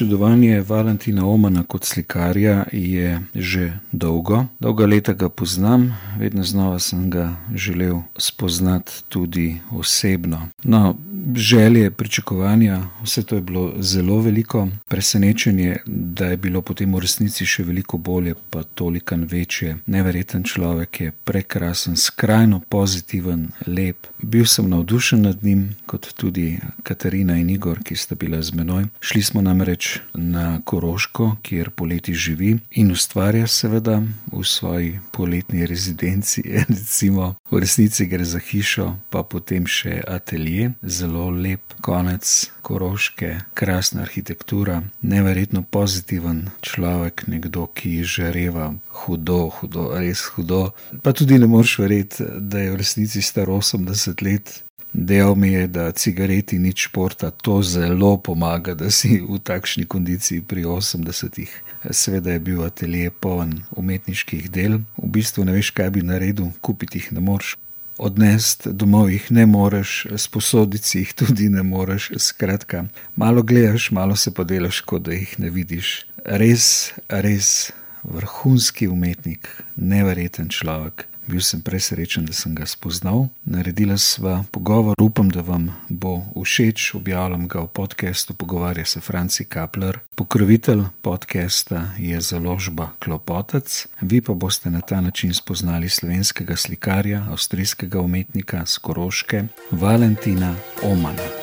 Občudovanje Valentina Omana kot slikarja je že dolgo. Dolga leta ga poznam, vedno znova sem ga želel spoznati tudi osebno. No, želje, pričakovanja, vse to je bilo zelo veliko, presenečenje, da je bilo potem v resnici še veliko bolje, pa toliko večje. Neverjeten človek je prekrasen, skrajno pozitiven, lep. Bil sem navdušen nad njim, kot tudi Katarina in Igor, ki sta bila z menoj. Šli smo namreč na Koroško, kjer poleti živi in ustvarja, seveda, v svoji poletni rezidenci. Recimo, v resnici gre za hišo, pa potem še atelje. Zelo lep konec Koroške, krasna arhitektura, neverjetno pozitiven človek, nekdo, ki žareva hudo, hudo, res hudo. Pa tudi ne moreš verjeti, da je v resnici star 80 let. Dejal mi je, da cigareti ni športa, to zelo pomaga, da si v takšni kondiciji pri 80-ih. Sveda je bil atelje poln umetniških del, v bistvu ne veš, kaj bi naredil, kupiti jih ne moreš. Odnesti domov jih ne moreš, sposoditi jih tudi ne moreš. Skratka, malo gledaš, malo se pa delaš, kot da jih ne vidiš. Res, res vrhunski umetnik, neverjeten človek. Bil sem presrečen, da sem ga spoznal. Naredila sva pogovor, upam, da vam bo všeč. Objavljam ga v podkastu, pogovarja se Franci Kapler. Pokrovitelj podcasta je založba Klopotec. Vi pa boste na ta način spoznali slovenskega slikarja, avstrijskega umetnika Skoroške, Valentina Omana.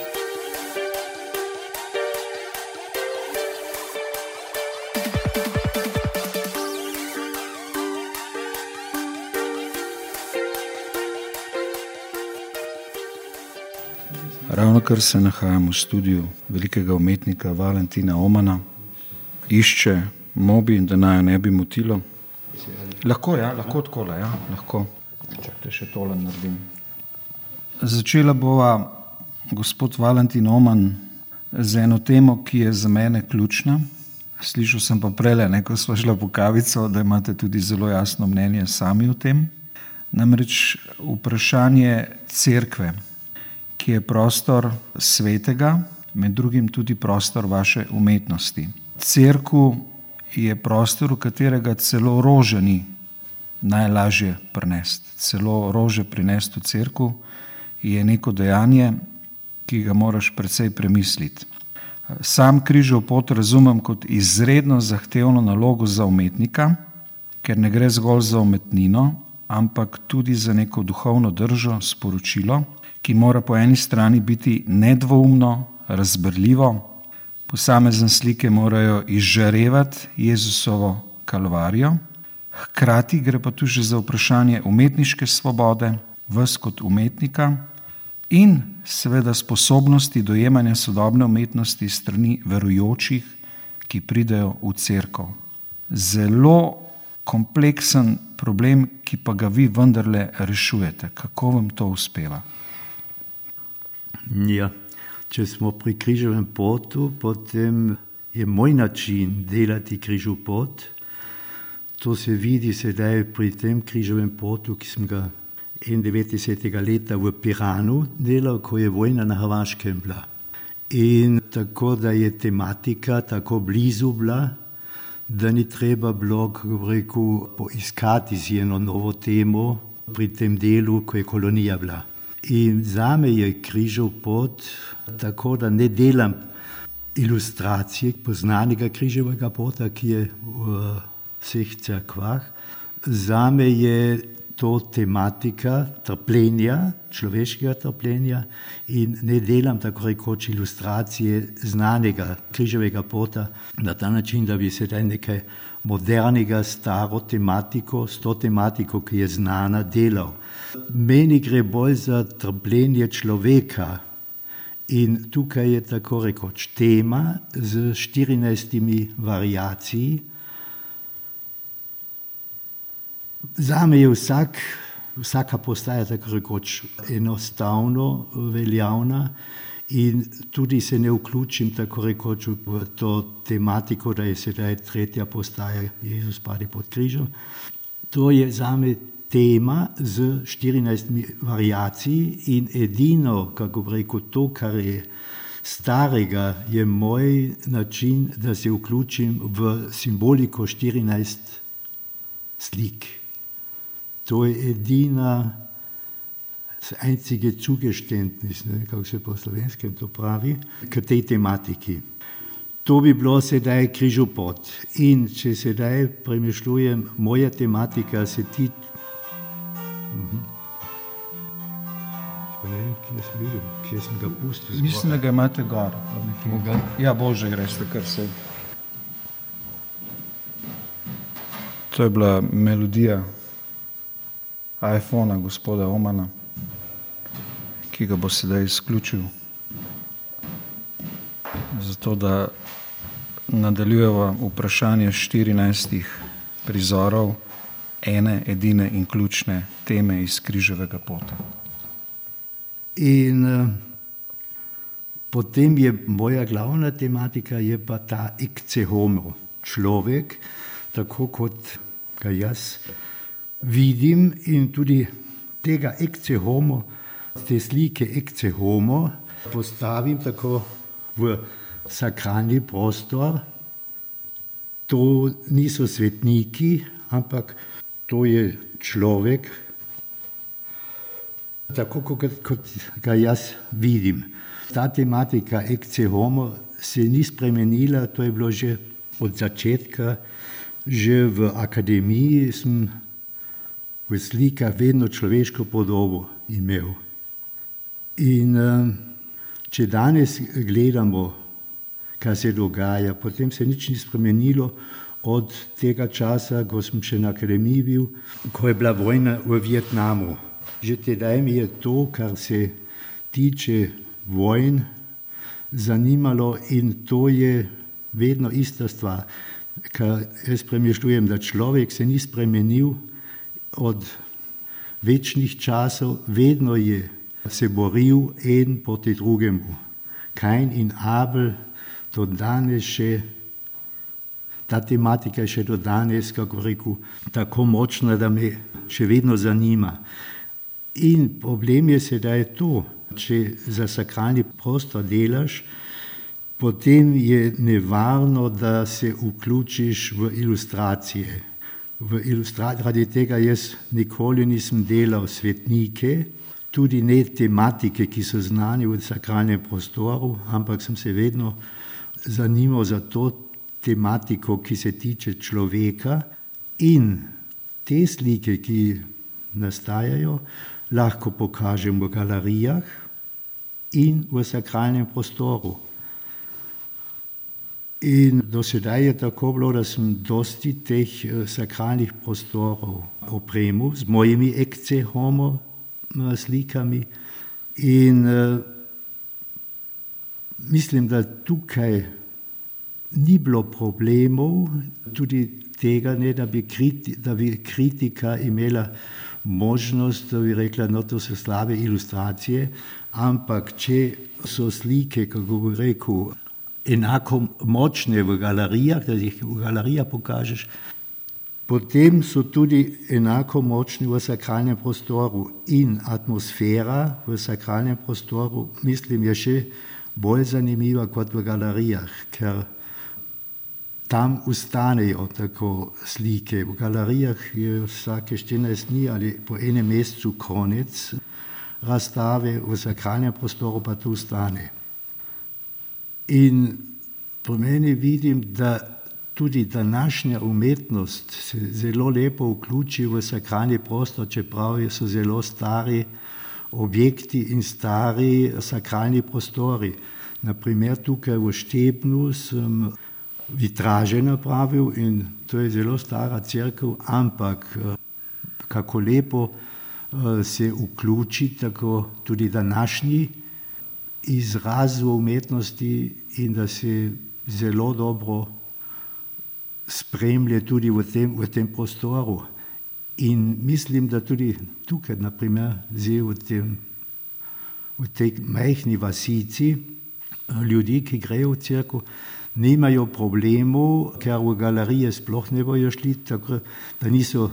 Ravno kar se nahajamo v studiu velikega umetnika Valentina Omana, išče mobi, da naj ne bi motilo. Lahko ja, lahko tako le, ja, lahko. Čakajte, še tole naredim. Začela bova gospod Valentin Oman z eno temo, ki je za mene ključna. Slišal sem pa prej, ko smo šli po kavico, da imate tudi zelo jasno mnenje sami o tem. Namreč vprašanje cerkve ki je prostor svetega, med drugim tudi prostor vaše umetnosti. Cerkev je prostor, v katerega celo rože ni najlažje prenesti. Celo rože prinesti v cerkev je neko dejanje, ki ga moraš precej premisliti. Sam križov pot razumem kot izredno zahtevno nalogo za umetnika, ker ne gre zgolj za umetnino, ampak tudi za neko duhovno držo, sporočilo ki mora po eni strani biti nedvoumno, razbrljivo, posamezne slike morajo izžarevati Jezusovo kalvarijo, hkrati gre pa tu že za vprašanje umetniške svobode, vas kot umetnika in seveda sposobnosti dojemanja sodobne umetnosti strani verujočih, ki pridejo v crkvo. Zelo kompleksen problem, ki pa ga vi vendarle rešujete. Kako vam to uspeva? Ja, če smo pri križovem potu, potem je moj način delati križov pot. To se vidi sedaj pri tem križovem potu, ki sem ga 91. leta v Piranu delal, ko je vojna na Hrvaškem bila. In tako da je tematika tako blizu bila, da ni treba bilo, kako rekel, poiskati si eno novo temo pri tem delu, ko je kolonija bila. In za me je križov pot, tako da ne delam ilustracije poznanega križovega pota, ki je v vseh crkvah. Za me je to tematika trpljenja, človeškega trpljenja in ne delam tako rekoč ilustracije znanega križovega pota na ta način, da bi se daj nekaj modernega, staro tematiko, s to tematiko, ki je znana, delal. Meni gre bolj za trpljenje človeka. In tukaj je tako rekoč tema z 14 variacijami. Za me je vsak, vsaka postaja tako rekoč enostavno veljavna in tudi se ne vključim tako rekoč v to tematiko, da je sedaj tretja postaja, Jezus pade pod križom. To je za me tema z 14 variacijami in edino, kako bi rekel, to, kar je starega je moj način, da se vključim v simboliko 14 slik. To je edina, einzige Zugeständnis, ne, kako se po slovenskem to pravi, k tej tematiki. To bi bilo sedaj križopot. In če sedaj premišljujem, moja tematika se ti. Mhm. Ne vem, kje sem bil, kje sem ga pustil. Mislim, da ga imate gor. Ja, bože, greš, kar se. To je bila melodija iPhona gospoda Omana, ki ga bo sedaj izključil. Zato, da nadaljujemo vprašanje 14 prizorov ene edine in ključne teme iz križevega pota. In uh, potem je moja glavna tematika, je pa ta ekce homo, človek, tako kot ga jaz vidim in tudi tega ekce homo, te slike ekce homo, postavim tako v sakralni prostor. To niso svetniki, ampak to je človek, tako kot, kot ga jaz vidim. Ta tematika ekce homo se ni spremenila, to je bilo že od začetka, že v akademiji sem v slikah vedno človeško podobo imel. In eh, če danes gledamo, kaj se dogaja, potem se nič ni spremenilo od tega časa, ko sem še na akademiji bil, ko je bila vojna v Vietnamu. Že tedaj mi je to, kar se tiče vojn, zanimalo in to je vedno ista stvar. Kar jaz premišljujem, da človek se ni spremenil od večnih časov, vedno je se boril en proti drugemu. Kain in Abel, do danes še, ta tematika je še do danes, kako rekel, tako močna, da me še vedno zanima. In problem je sedaj to, če za sakralni prostor delaš, potem je nevarno, da se vključiš v ilustracije. V ilustracije, radi tega jaz nikoli nisem delal svetnike, tudi ne tematike, ki so znani v sakralnem prostoru, ampak sem se vedno zanimal za to tematiko, ki se tiče človeka in te slike, ki nastajajo, lahko pokažem v galerijah in v sakralnem prostoru. In do sedaj je tako bilo, da sem dosti teh eh, sakralnih prostorov opremil z mojimi ekce homo eh, slikami in uh, mislim, da tukaj ni bilo problemov, tudi tega ne, da bi, kriti, da bi kritika imela možnost, da bi rekla, no to so slabe ilustracije, ampak če so slike, kako bi rekel, enako močne v galerijah, da jih v galerijah pokažeš, potem so tudi enako močni v sakralnem prostoru. In atmosfera v sakralnem prostoru, mislim, je še bolj zanimiva kot v galerijah, tam ustanejo tako slike. V galerijah je vsake 14 dni ali po enem mesecu konec razstave, v sakralnem prostoru pa to ustane. In po meni vidim, da tudi današnja umetnost se zelo lepo vključi v sakralni prostor, čeprav so zelo stari objekti in stari sakralni prostori. Naprimer tukaj v Štebnu sem vitraže napravil in to je zelo stara crkva, ampak eh, kako lepo eh, se vključi tako tudi današnji izraz v umetnosti in da se zelo dobro spremlja tudi v tem, v tem prostoru. In mislim, da tudi tukaj, naprimer, zdaj v, tem, v tej majhni vasici, eh, ljudi, ki grejo v crkvu, nimajo problemov, ker v galerije sploh ne bojo šli, tako da niso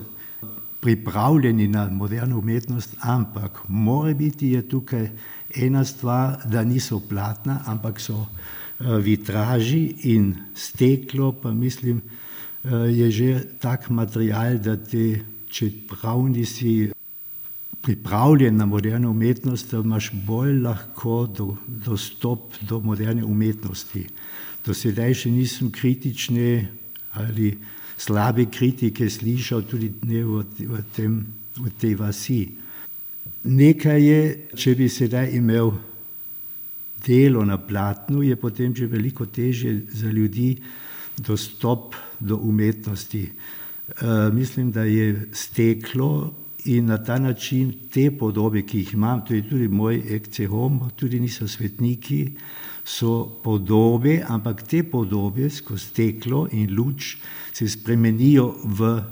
pripravljeni na moderno umetnost, ampak mora biti je tukaj ena stvar, da niso platna, ampak so uh, vitraži in steklo, pa mislim, uh, je že tak material, da ti, če prav nisi pripravljen na moderno umetnost, da imaš bolj lahko do, dostop do moderne umetnosti. Do sedaj še nisem kritične ali slabe kritike slišal tudi ne v, v, tem, v tej vasi. Nekaj je, če bi sedaj imel delo na platnu, je potem že veliko težje za ljudi dostop do umetnosti. Uh, mislim, da je steklo in na ta način te podobe, ki jih imam, to je tudi moj ekcehom, tudi niso svetniki, so podobe, ampak te podobe skozi steklo in luč se spremenijo v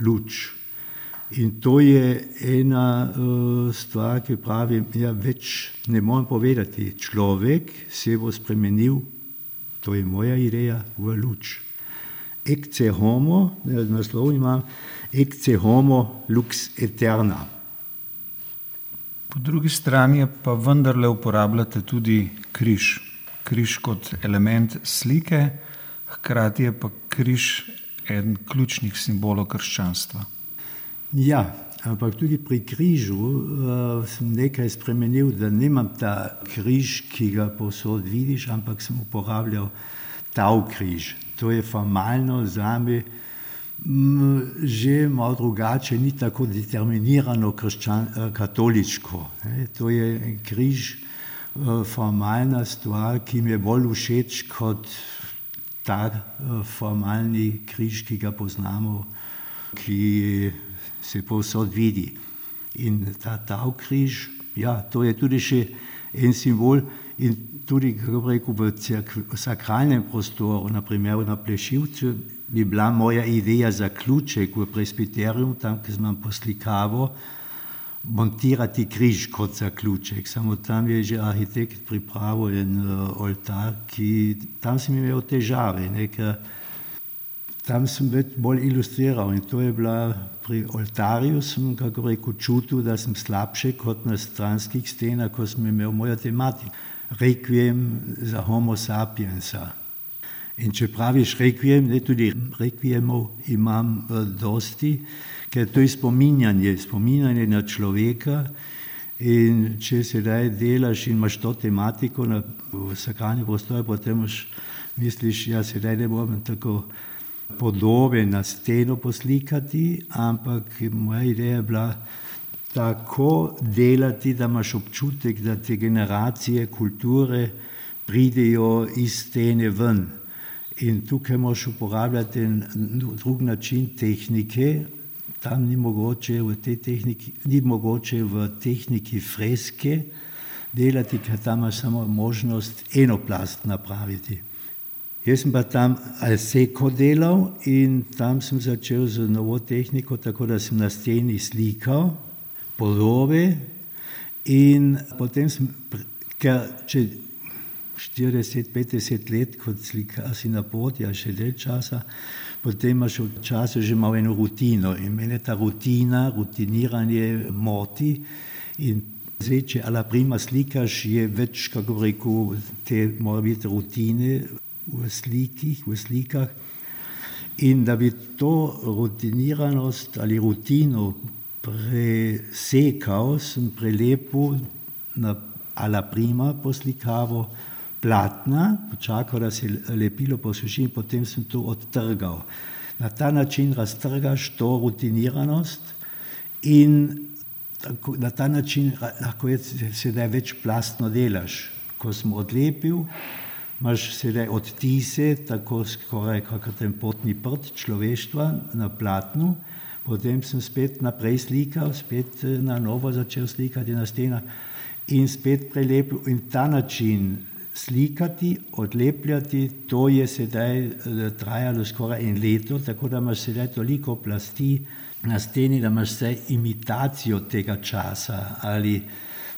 luč. In to je ena uh, stvar, ki pravi, da ja, več ne morem povedati. Človek se bo spremenil, to je moja ideja, v luč. Ecce homo, naslov imam, ecce homo lux eterna. Po drugi strani pa vendarle uporabljate tudi križ. Križ kot element slike, hkrati je pa križ eden ključnih simbolov krščanstva. Ja, ampak tudi pri križu uh, sem nekaj spremenil, da nimam ta križ, ki ga posod vidiš, ampak sem uporabljal ta križ. To je formalno za me že malo drugače, ni tako determinirano krščan, eh, katoliško. To je križ, formalna stvar, ki mi je bolj všeč kot ta eh, formalni križ, ki ga poznamo, ki se povsod vidi. In ta ta križ, ja, to je tudi še en simbol. In tudi, kako rekel, v, v sakralnem prostoru, naprimer na Plešivcu, bi bila moja ideja za ključek v presbiterijum, tam, sem vam poslikavo, montirati križ kot za ključek. Samo tam je že arhitekt pripravil en uh, oltar, ki tam sem imel težave. Nekaj, tam sem več bolj ilustriral in to je bila pri oltarju, sem kako rekel, čutil, da sem slabše kot na stranskih stenah, ko sem imel mojo tematiko. Requiem za homo sapiensa. In če praviš rekvijem, ne tudi rekvijemov imam uh, dosti, ker to je spominjanje, spominjanje na človeka. In če sedaj delaš in imaš to tematiko na sakralni prostor, potem misliš, ja, sedaj ne bom tako podobe na steno poslikati, ampak moja ideja je bila tako delati, da imaš občutek, da te generacije kulture pridejo iz stene ven. In tukaj moš uporabljati drug način tehnike. Tam ni mogoče v tej tehniki, ni mogoče v tehniki freske delati, ker tam imaš samo možnost enoplast napraviti. Jaz sem pa tam seko delal in tam sem začel z novo tehniko, tako da sem na steni slikal podobe in potem sem, ker če 40-50 let kot slikar si na poti, a še del časa, potem imaš v času že malo eno rutino. In mene ta rutina, rutiniranje moti in zdaj, če ala prima slikaš, je več, kako rekel, te mora biti rutine v slikih, v slikah. In da bi to rutiniranost ali rutino presekal, sem prelepil na ala prima poslikavo, platna, počakal, da se lepilo posuši in potem sem to odtrgal. Na ta način raztrgaš to rutiniranost in tako, na ta način lahko sedaj več plastno delaš. Ko sem odlepil, imaš sedaj odtise, tako skoraj kakor ten potni prt človeštva na platnu, potem sem spet naprej slikal, spet eh, na novo začel slikati na stenah in spet prelepil in ta način slikati, odlepljati, to je sedaj eh, trajalo skoraj en leto, tako da imaš sedaj toliko plasti na steni, da imaš vse imitacijo tega časa ali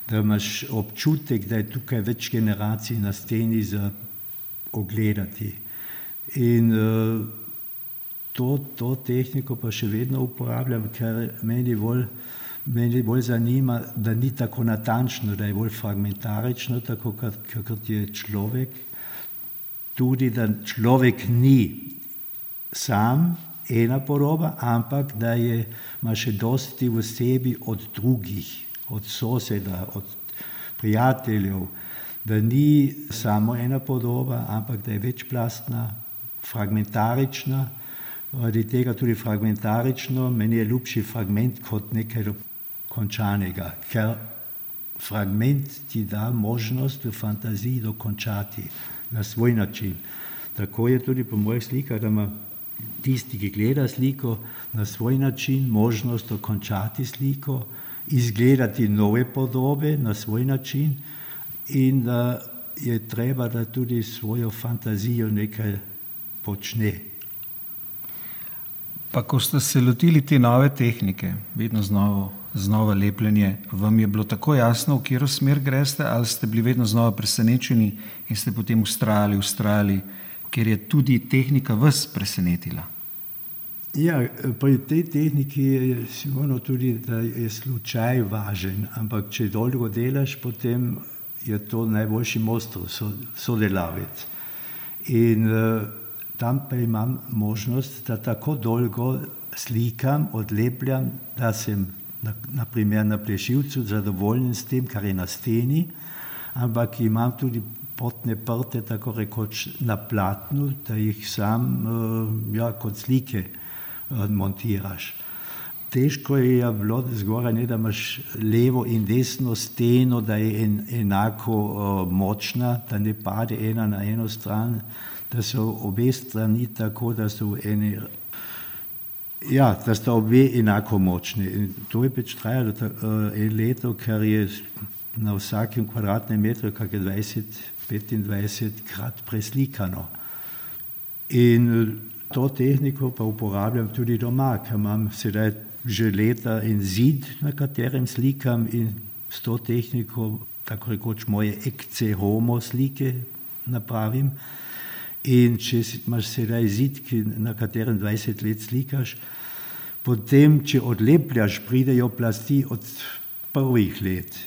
da imaš občutek, da je tukaj več generacij na steni za ogledati. In uh, to, to tehniko pa še vedno uporabljam, ker meni bolj, meni bolj zanima, da ni tako natančno, da je bolj fragmentarično, tako kot, je človek. Tudi da človek ni sam, ena podoba, ampak da je, ima še dosti v sebi od drugih, od soseda, od prijateljev, da ni samo ena podoba, ampak da je večplastna, fragmentarična. Zaradi tega tudi fragmentarično, meni je ljubši fragment kot nekaj končanega, ker fragment ti da možnost v fantaziji dokončati na svoj način. Tako je tudi po mojih slikah, da ima tisti, ki gleda sliko, na svoj način možnost dokončati sliko, izgledati nove podobe na svoj način in da je treba, da tudi svojo fantazijo nekaj počne. Pa ko ste se lotili te nove tehnike, vedno znova, znova lepljenje, vam je bilo tako jasno, v katero smer greste, ali ste bili vedno znova presenečeni in ste potem ustrajali, ustrajali, ker je tudi tehnika vas presenetila? Ja, pri tej tehniki je sigurno tudi, da je slučaj važen, ampak če dolgo delaš, potem je to najboljši mojster, sodelavec. In uh, tam pa imam možnost, da tako dolgo slikam, odlepljam, da sem na, naprimer na plešivcu zadovoljen s tem, kar je na steni, ampak imam tudi potne prte, tako rekoč na platnu, da jih sam uh, ja, kot slike montiraš. Težko je bilo zgoraj, ne, da imaš levo in desno steno, da je en, enako uh, močna, da ne pade ena na eno stran, da so obe strani tako, da so ene. Ja, da sta obe enako močni. In to je pač trajalo uh, en leto, ker je na vsakem kvadratnem metru, kak je 20-25 krat preslikano. In to tehniko pa uporabljam tudi doma, ker imam sedaj že leta en zid, na katerem slikam in s to tehniko, tako rekoč moje ekce homo slike napravim. In če imaš sedaj zid, na katerem 20 let slikaš, potem, če odlepljaš, pridejo plasti od prvih let.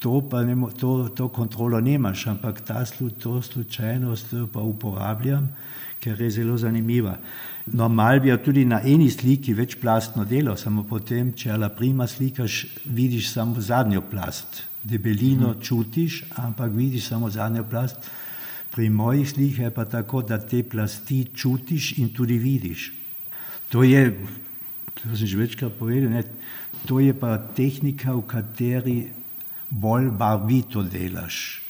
To, ne, to, to kontrolo nemaš, ampak ta slu, to slučajnost pa uporabljam ker je zelo zanimiva. Normal bi jo tudi na eni sliki večplastno delo, samo potem, če ala prima slikaš, vidiš samo zadnjo plast. Debelino hmm. čutiš, ampak vidiš samo zadnjo plast. Pri mojih slikah je pa tako, da te plasti čutiš in tudi vidiš. To je, to sem že večkrat povedal, ne, to je pa tehnika, v kateri bolj barvito delaš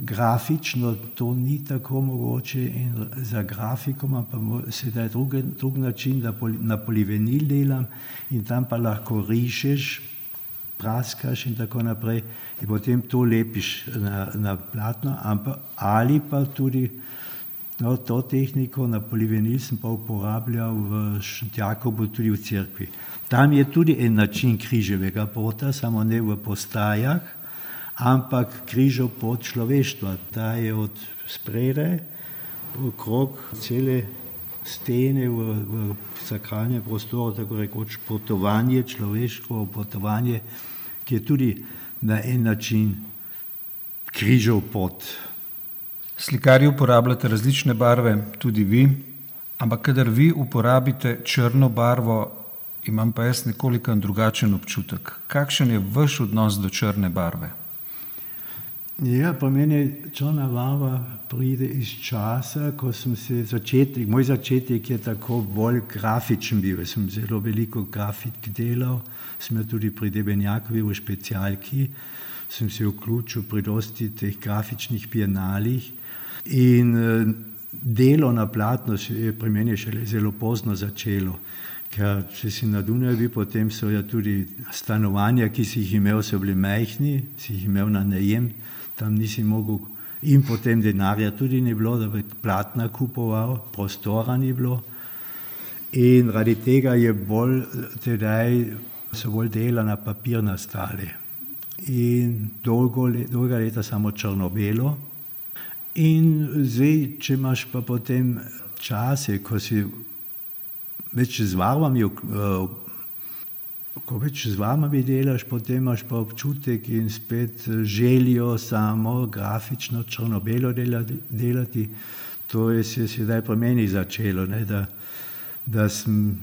grafično to ni tako mogoče in za grafikom pa sedaj drug, drug način, da poli, na polivenil delam in tam pa lahko rišeš, praskaš in tako naprej in potem to lepiš na, na platno, ampak ali pa tudi no, to tehniko na polivenil sem pa uporabljal v Šentjakobu tudi v cerkvi. Tam je tudi en način križevega pota, samo ne v postajah, ampak križal pot človeštva. Ta je od spredaj okrog cele stene v, v sakralnem prostoru, tako rekoč potovanje, človeško potovanje, ki je tudi na en način križal pot. Slikarji uporabljate različne barve, tudi vi, ampak kadar vi uporabite črno barvo, imam pa jaz nekoliko drugačen občutek. Kakšen je vaš odnos do črne barve? Ja, po meni črna barva pride iz časa, ko sem se začetek, moj začetek je tako bolj grafičen bil. Sem zelo veliko grafik delal, sem tudi pri Debenjakovi v specialki, sem se vključil pri dosti teh grafičnih bienalih in eh, delo na platno se je pri meni šele zelo pozno začelo. Ker če si na Dunaju, potem so ja tudi stanovanja, ki si jih imel, so bili majhni, si jih imel na najem, tam nisi mogel, in potem denarja tudi ni bilo, da bi platna kupoval, prostora ni bilo. In radi tega je bolj, tedaj so bolj dela na papir nastali. In dolgo, dolga leta samo črno-belo. In zdaj, če imaš pa potem čase, ko si več z barvami, ko več z barvami delaš, potem imaš pa občutek in spet željo samo grafično črno-belo delati. To je se sedaj pri meni začelo, ne, da, da sem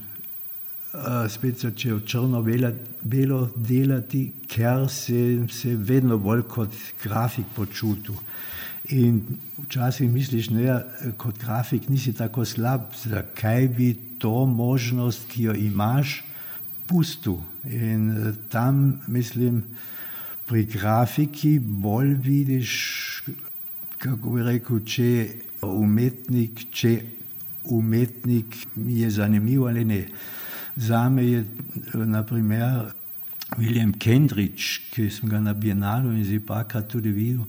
spet začel črno-belo delati, ker sem se vedno bolj kot grafik počutil. In včasih misliš, da kot grafik nisi tako slab, zakaj bi to možnost, ki jo imaš, pustil. In tam mislim, pri grafiki bolj vidiš, kako bi rekel, če umetnik, če umetnik je zanimiv ali ne. Zame je naprimer William Kendrič, ki sem ga na Bienalu in Zipaka tudi videl,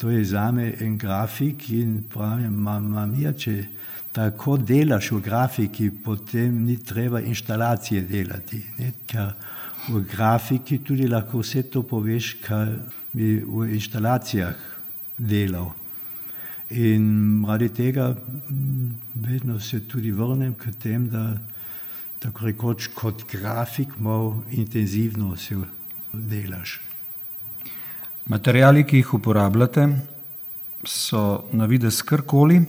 to je zame en grafik in pravim, mamma mia, če tako delaš v grafiki, potem ni treba inštalacije delati. Ne? Ker v grafiki tudi lahko vse to poveš, kar bi v inštalacijah delal. In radi tega vedno se tudi vrnem k tem, da tako rekoč kot grafik malo intenzivno se delaš. Materiali, ki jih uporabljate, so na videz karkoli,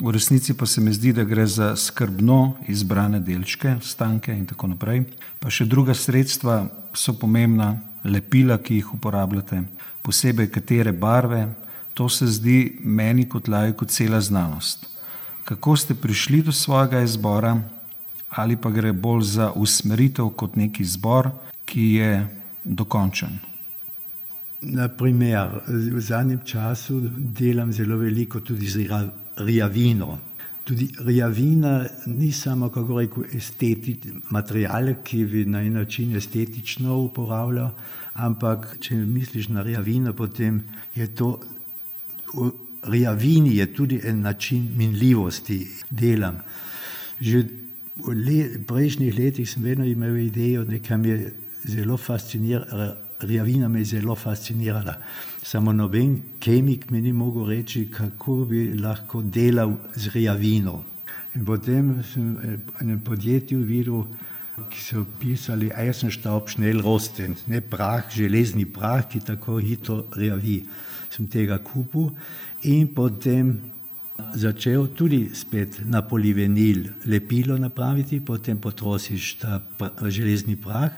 v resnici pa se mi zdi, da gre za skrbno izbrane delčke, stanke in tako naprej. Pa še druga sredstva so pomembna, lepila, ki jih uporabljate, posebej katere barve. To se zdi meni kot lajku cela znanost. Kako ste prišli do svojega izbora, ali pa gre bolj za usmeritev kot neki izbor, ki je dokončen? Naprimer, v zadnjem času delam zelo veliko tudi z rjavino. Tudi rjavina ni samo, kako rekel, estetični material, ki bi na en način estetično uporabljal, ampak če misliš na rjavino, potem je to, v rjavini je tudi en način minljivosti delam. Že v le, prejšnjih letih sem vedno imel idejo, nekaj me je zelo fasciniralo, rjavina me je zelo fascinirala. Samo noben kemik mi ni mogel reči, kako bi lahko delal z rjavino. In potem sem v enem podjetju videl, ki so pisali Eisenstaub schnell rosten, ne prah, železni prah, ki tako hitro rjavi. Sem tega kupil in potem začel tudi spet na polivenil lepilo napraviti, potem potrosiš ta železni prah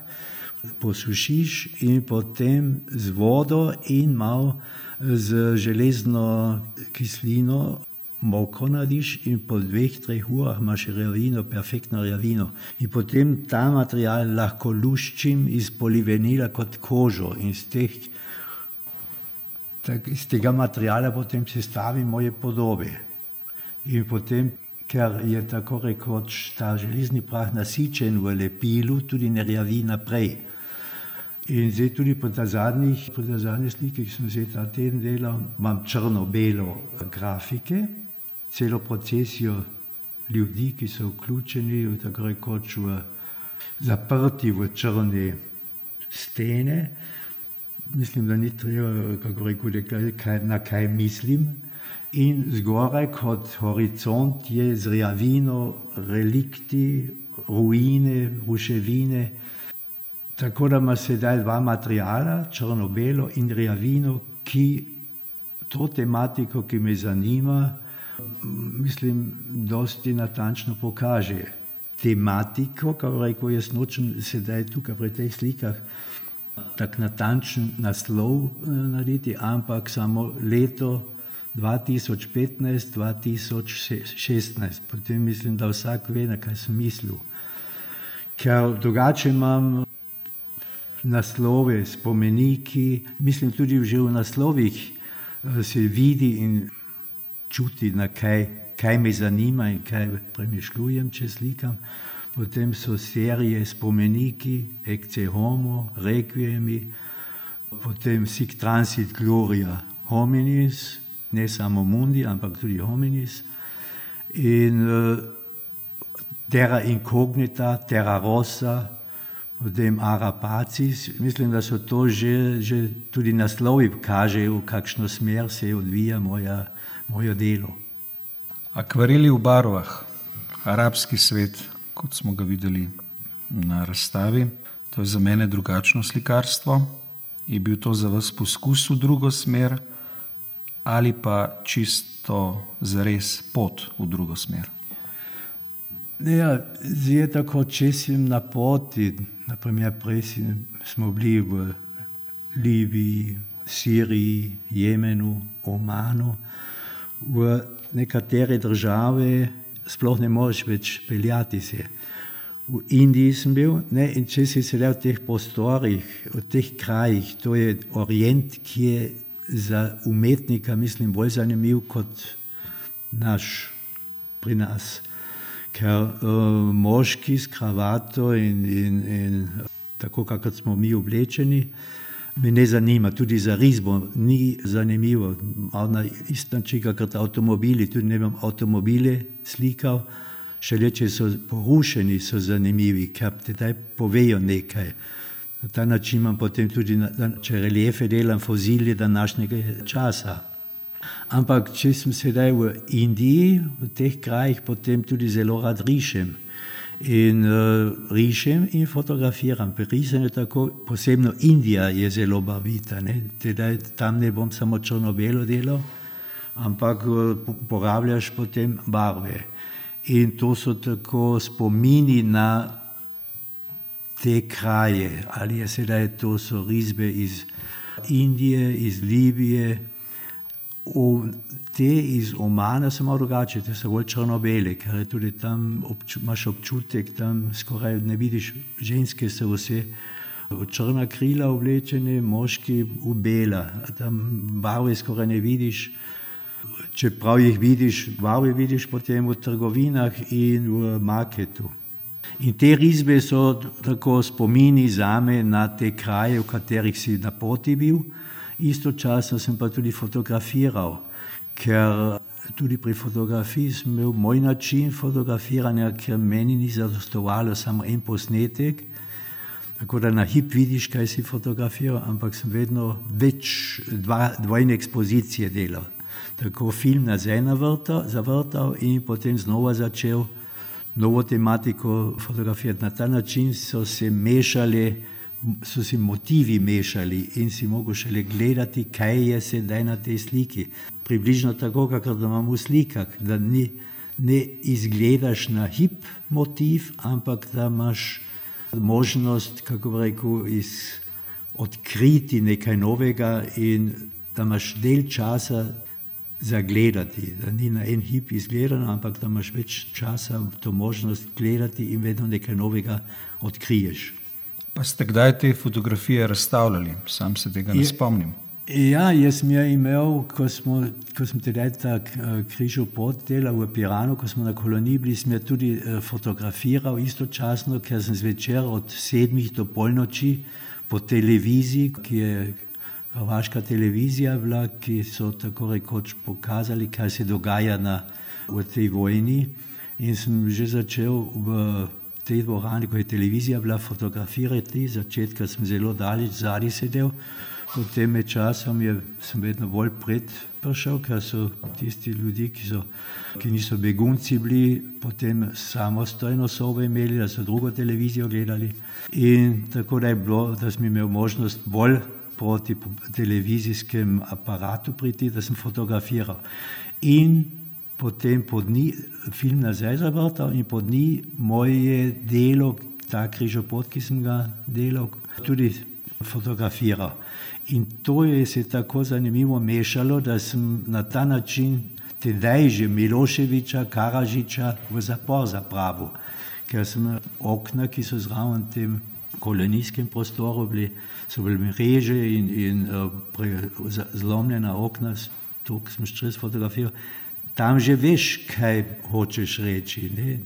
posušiš in potem z vodo in malo z železno kislino mokro narediš in po dveh, treh urah imaš rjavino, perfektno rjavino. In potem ta material lahko luščim iz polivenila kot kožo in iz, teh, tak, iz tega materiala potem sestavim moje podobe. In potem, ker je tako rekoč ta železni prah nasičen v lepilu, tudi ne rjavi naprej. In zdaj tudi po ta zadnjih, po ta zadnji sliki, ki sem zdaj ta teden delal, imam črno-belo grafike, celo procesijo ljudi, ki so vključeni v tako rekoč v zaprti v črne stene. Mislim, da ni treba, kako rekel, kaj, na kaj mislim. In zgoraj kot horizont je z rjavino relikti, ruine, ruševine, Tako da ima sedaj dva materijala, črno-belo in rjavino, ki to tematiko, ki me zanima, mislim, dosti natančno pokaže. Tematiko, kako rekel, jaz nočem sedaj tukaj pri teh slikah tako natančen naslov narediti, ampak samo leto 2015-2016. Potem mislim, da vsak ve, na kaj sem mislil. Ker drugače imam naslove, spomeniki, mislim tudi že v naslovih se vidi in čuti, na kaj, kaj me zanima in kaj premišljujem, če slikam. Potem so serije spomeniki, Ecce Homo, Requiemi, potem Sic Transit Gloria Hominis, ne samo Mundi, ampak tudi Hominis. In uh, Terra Incognita, Terra Rossa, potem Arapacis, mislim, da so to že, že tudi naslovi kažejo, v kakšno smer se odvija moja, moje delo. Akvareli v barvah, arabski svet, kot smo ga videli na razstavi. To je za mene drugačno slikarstvo. Je bil to za vas poskus v drugo smer ali pa čisto za res pot v drugo smer? Ja, je tako, če sem na poti, naprimer, prej smo bili v Libiji, Siriji, Jemenu, Omanu, v nekatere države sploh ne moreš več peljati se. V Indiji sem bil ne, in če si sedel v teh prostorih, v teh krajih, to je orient, ki je za umetnika, mislim, bolj zanimiv kot naš pri nas. Ker uh, moški s kravato in, in, in tako, kako smo mi oblečeni, me ne zanima, tudi za risbo ni zanimivo. Na isti način, kot avtomobili, tudi ne vem, avtomobile slikal, šele če so porušeni, so zanimivi, ker te daj povejo nekaj. Na ta način imam potem tudi, če reliefe delam, fozilje današnjega časa. Ampak če sem sedaj v Indiji, v teh krajih, potem tudi zelo rad rišem. In uh, rišem in fotografiram. Pri risanju tako, posebno Indija je zelo barvita. Tedaj, tam ne bom samo črno-belo delal, ampak uh, porabljaš potem barve. In to so tako spomini na te kraje, ali je sedaj to so risbe iz Indije, iz Libije. V, te iz Omana so malo drugače, te so bolj črno-bele, ker je tudi tam obču, imaš občutek, tam skoraj ne vidiš, ženske so vse črna krila oblečene, moški v bela, tam barve skoraj ne vidiš. Čeprav jih vidiš, barve vidiš potem v trgovinah in v marketu. In te risbe so tako spomini za me na te kraje, v katerih si na poti bil, istočasno sem pa tudi fotografiral ker tudi pri fotografiji sem imel moj način fotografiranja, ker meni ni zadostovalo samo en posnetek, tako da na hip vidiš, kaj si fotografiral, ampak sem vedno več dva, dvojne ekspozicije delal. Tako film na ena vrta, zavrtal in potem znova začel novo tematiko fotografirati. Na ta način so se mešali so si motivi mešali in si mogel šele gledati, kaj je sedaj na tej sliki. Približno tako, kot da imamo v slikah, da ni, ne izgledaš na hip motiv, ampak da imaš možnost, kako bi rekel, iz, odkriti nekaj novega in da imaš del časa zagledati, da ni na en hip izgledano, ampak da imaš več časa to možnost gledati in vedno nekaj novega odkriješ. Pa ste kdaj te fotografije razstavljali? Sam se tega ne spomnim. Ja, jaz sem jo imel, ko, smo, ko sem tedaj ta eh, križov pot delal v Piranu, ko smo na koloniji bili, sem jo tudi eh, fotografiral istočasno, ker sem zvečer od sedmih do polnoči po televiziji, ki je Hrvaška televizija bila, ki so tako rekoč pokazali, kaj se dogaja na, v tej vojni. In sem že začel v tej dvorani, ko je televizija bila fotografirati, začetka sem zelo daleč zadnji sedel, potem med časom je, sem vedno bolj pred prišel, ker so tisti ljudje, ki, so, ki niso begunci bili, potem samostojno sobo imeli, da so drugo televizijo gledali. In tako da je bilo, da sem imel možnost bolj proti televizijskem aparatu priti, da sem fotografiral. In potem pod njim film nazaj zavrtal in pod njim moje delo, ta križopot, ki sem ga delal, tudi fotografiral. In to je se tako zanimivo mešalo, da sem na ta način tedaj že Miloševiča, Karažiča v zapor zapravil, ker sem okna, ki so zraven tem kolonijskem prostoru bili, so bili mreže in, in uh, zlomljena okna, to sem še čez fotografiral tam že veš, kaj hočeš reči. Ne?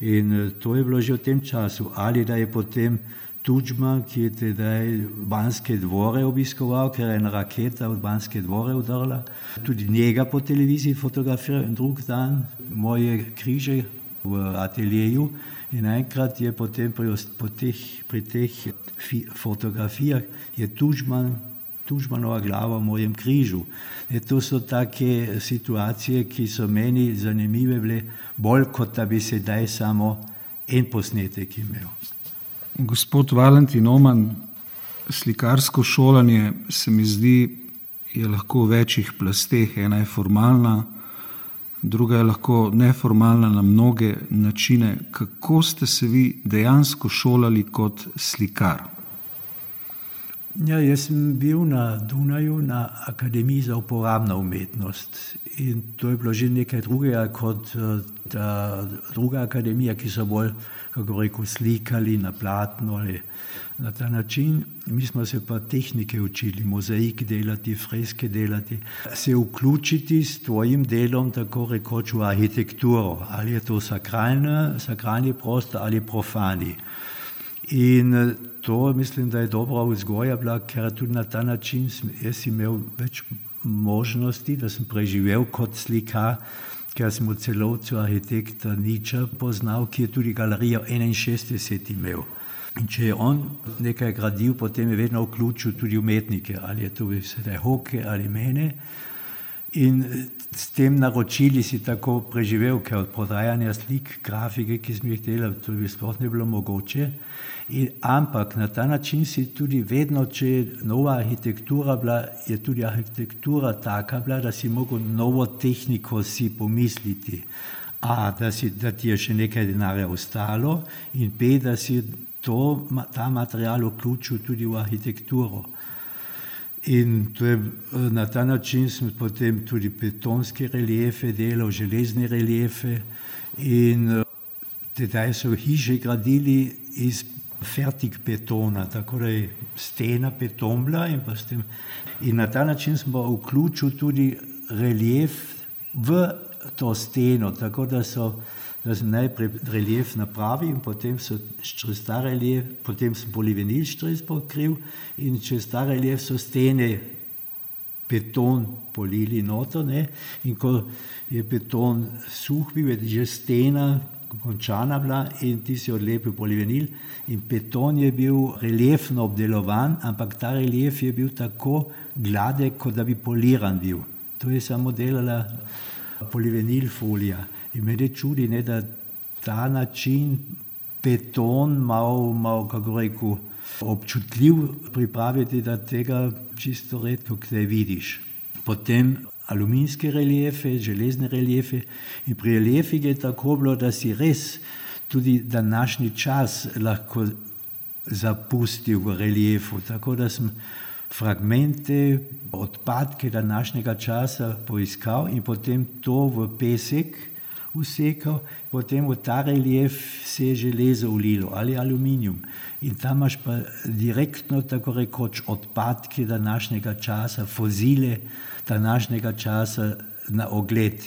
In eh, to je bilo že v tem času. Ali da je potem Tučman, ki je tedaj Banske dvore obiskoval, ker je ena raketa od Banske dvore udarila, tudi njega po televiziji fotografiral in drug dan moje križe v ateljeju. In enkrat je potem pri, po teh, pri teh fotografijah je Tučman Tužmanova glava v mojem križu. E, to so take situacije, ki so meni zanimive, bile, bolj kot da bi sedaj samo en posnetek imel. Gospod Valentin Oman, slikarsko šolanje se mi zdi, je lahko v večjih plasteh. Ena je formalna, druga je lahko neformalna na mnoge načine. Kako ste se vi dejansko šolali kot slikar? Ja, jaz sem bil na Dunaju na Akademiji za uporabno umetnost in to je bilo že nekaj drugega kot eh, ta druga akademija, ki so bolj, kako rekel, slikali na platno ali na ta način. Mi smo se pa tehnike učili, mozaik delati, freske delati, se vključiti s tvojim delom, tako rekoč v arhitekturo, ali je to sakralni, sakralni prostor ali profani. In eh, to mislim, da je dobra vzgoja bila, ker tudi na ta način sem jaz imel več možnosti, da sem preživel kot slikar, ker sem v celovcu arhitekta Niča poznal, ki je tudi galerijo 61 imel. In če je on nekaj gradil, potem je vedno vključil tudi umetnike, ali je to sedaj hoke ali mene. In eh, s tem naročili si tako preživel, ker od prodajanja slik, grafike, ki smo jih delali, to bi sploh ne bilo mogoče. In, ampak na ta način si tudi vedno, če je nova arhitektura bila, je tudi arhitektura taka bila, da si mogel novo tehniko si pomisliti. A, da, si, da ti je še nekaj denarja ostalo in B, da si to, ta material vključil tudi v arhitekturo. In to je, na ta način smo potem tudi betonske reliefe delali, železne reliefe in tedaj so hiše gradili iz fertik betona, je stena beton bila in pa s tem. In na ta način smo vključili tudi relief v to steno, tako da so da sem najprej relief napravil in potem so čez ta relief, potem sem polivenil štres pokriv in čez ta relief so stene beton polili noto, ne? in ko je beton suh bil, je že stena končana bila in ti si odlepil polivenil in beton je bil reliefno obdelovan, ampak ta relief je bil tako gladek, kot da bi poliran bil. To je samo delala polivenil folija. In me je čudi, ne, da ta način beton malo, malo kako rekel, občutljiv pripraviti, da tega čisto redko kdaj vidiš. Potem aluminijske reliefe, železne reliefe. In pri reliefih je tako bilo, da si res tudi današnji čas lahko zapustil v reliefu. Tako da sem fragmente, odpadke današnjega časa poiskal in potem to v pesek usekal, potem v ta relief se je železo ulilo ali aluminijum. In tam imaš pa direktno, tako rekoč, odpadke današnjega časa, fozile današnjega časa na ogled.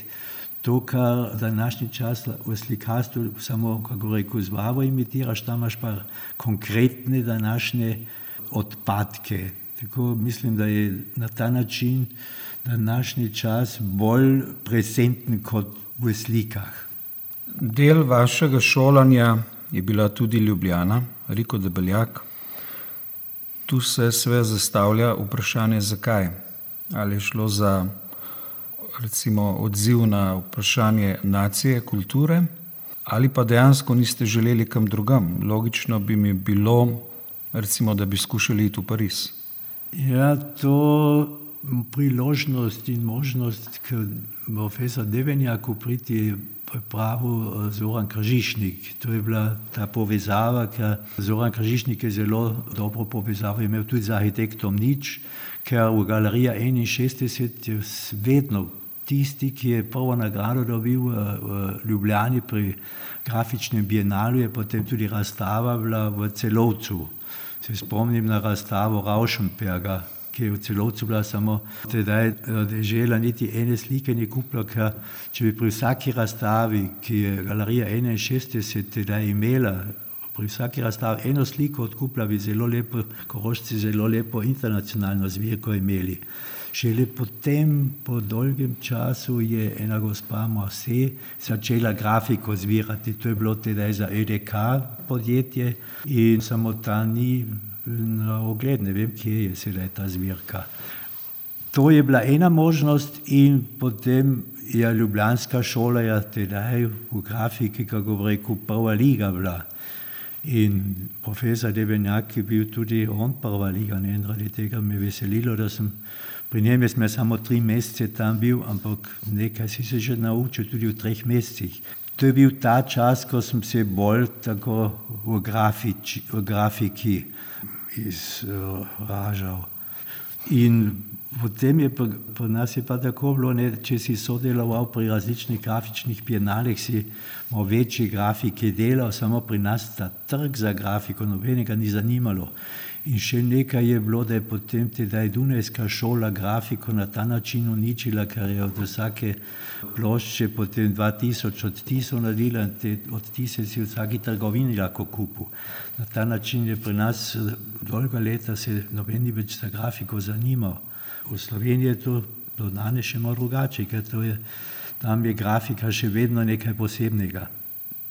To, kar današnji čas v slikarstvu samo, kako rekel, zvavo imitiraš, tam imaš pa konkretne današnje odpadke. Tako mislim, da je na ta način današnji čas bolj presenten kot v slikah. Del vašega šolanja je bila tudi Ljubljana, Riko Debeljak. Tu se sve zastavlja vprašanje, zakaj. Ali je šlo za recimo, odziv na vprašanje nacije, kulture, ali pa dejansko niste želeli kam drugam. Logično bi mi bilo, recimo, da bi skušali iti v Pariz. Ja, to priložnost in možnost k profesor Devenjaku priti je pripravil eh, Zoran Kržišnik. To je bila ta povezava, ker Zoran Kržišnik je zelo dobro povezavo imel tudi z arhitektom Nič, ker v galerija 61 je vedno tisti, ki je prvo nagrado dobil v, v Ljubljani pri grafičnem bienalu, je potem tudi razstava bila v celovcu. Se spomnim na razstavo Rauschenberga, ki je v celovcu bila samo tedaj dežela, niti ene slike ni kupila, ker če bi pri vsaki razstavi, ki je galerija 61 tedaj imela, pri vsaki razstavi eno sliko odkupila, bi zelo lepo, korošci zelo lepo internacionalno zbirko imeli. Šele potem, po dolgem času, je ena gospa Marse začela grafiko zbirati. To je bilo tedaj za EDK podjetje in samo ta ni na ogled, ne vem, kje je sedaj ta zbirka. To je bila ena možnost in potem je Ljubljanska šola je tedaj v grafiki, kako bi rekel, prva liga bila. In profesor Debenjak je bil tudi on prva liga, ne in zaradi tega me veselilo, da sem pri njem, jaz sem samo tri mesece tam bil, ampak nekaj si se že naučil tudi v treh mesecih. To je bil ta čas, ko sem se bolj tako v, grafič, v grafiki izražal. In potem je pa, pri nas je pa tako bilo, ne, če si sodeloval pri različnih grafičnih bienalih, si imel večje grafike delal, samo pri nas ta trg za grafiko nobenega ni zanimalo. In še nekaj je bilo, da je potem tedaj Dunajska šola grafiko na ta način uničila, ker je od vsake plošče potem 2000 odtisov naredila in te odtise si v vsaki trgovini lahko kupil. Na ta način je pri nas dolga leta se noben ni več za grafiko zanimal. V Sloveniji je to do danes še malo drugače, ker to je, tam je grafika še vedno nekaj posebnega.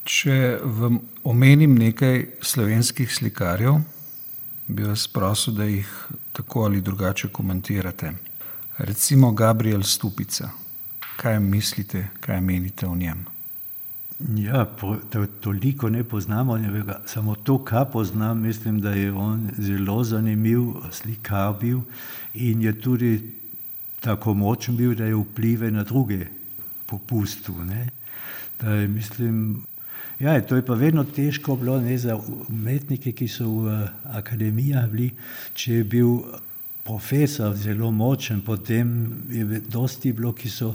Če vam omenim nekaj slovenskih slikarjev, bi vas prosil, da jih tako ali drugače komentirate. Recimo Gabriel Stupica. Kaj mislite, kaj menite o njem? Ja, to, toliko ne poznamo, ne samo to, kar poznam, mislim, da je on zelo zanimiv slikar bil in je tudi tako močen bil, da je vplive na druge popustil. Da je, mislim, Ja, to je pa vedno težko bilo ne, za umetnike, ki so v akademijah bili. Če je bil profesor zelo močen, potem je dosti bilo, ki so,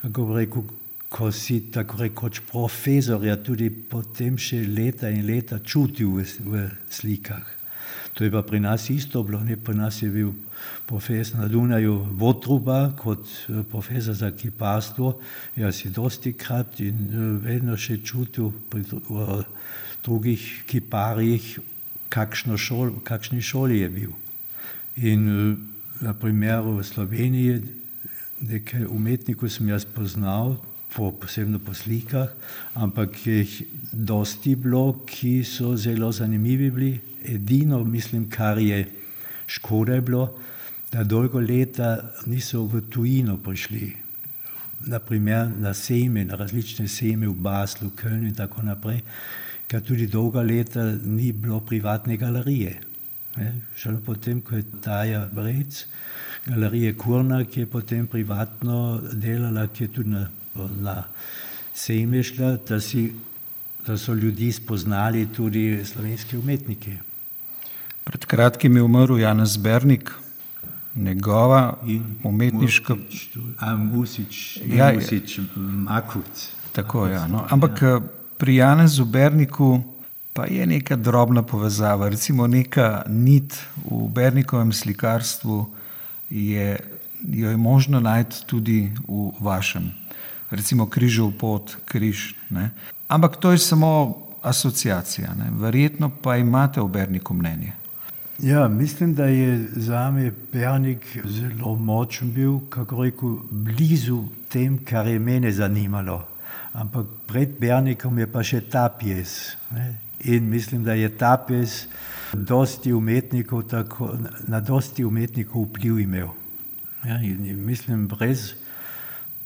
kako rekel, ko si tako rekoč profesor, ja tudi potem še leta in leta čutil v, v slikah. To je pa pri nas isto bilo, ne? pri nas je bil profesor na Dunaju Votruba kot eh, profesor za kiparstvo. Jaz si dosti krat in eh, vedno še čutil pri drugih kiparjih, kakšno šol, kakšni šoli je bil. In eh, na primeru v Sloveniji nekaj umetnikov sem jaz poznal, po, posebno po slikah, ampak jih dosti bilo, ki so zelo zanimivi bili, edino, mislim, kar je škoda je bilo, da dolgo leta niso v tujino prišli. Naprimer na sejme, na različne sejme v Baslu, Kölnu in tako naprej, ker tudi dolga leta ni bilo privatne galerije. Šele potem, ko je Taja Brec, galerije Kurna, ki je potem privatno delala, ki je tudi na, na sejme šla, da, si, da so ljudi spoznali tudi slovenske umetnike. Pred kratkim je umrl Janez Bernik, njegova umetniška. Amusič, ja, Amusič, Makuc. Tako je. Ja, no. Ampak ja. pri Janezu Berniku pa je neka drobna povezava, recimo neka nit v Bernikovem slikarstvu je, jo je možno najti tudi v vašem. Recimo križov pot, križ. Ne. Ampak to je samo asociacija. Ne. Verjetno pa imate v Berniku mnenje. Ja, mislim, da je za me Pernik zelo močen bil, kako rekel, blizu tem, kar je mene zanimalo. Ampak pred Pernikom je pa še Tapies. Ne? In mislim, da je Tapies dosti umetnikov tako, na dosti umetnikov vpliv imel. Ja, in mislim, brez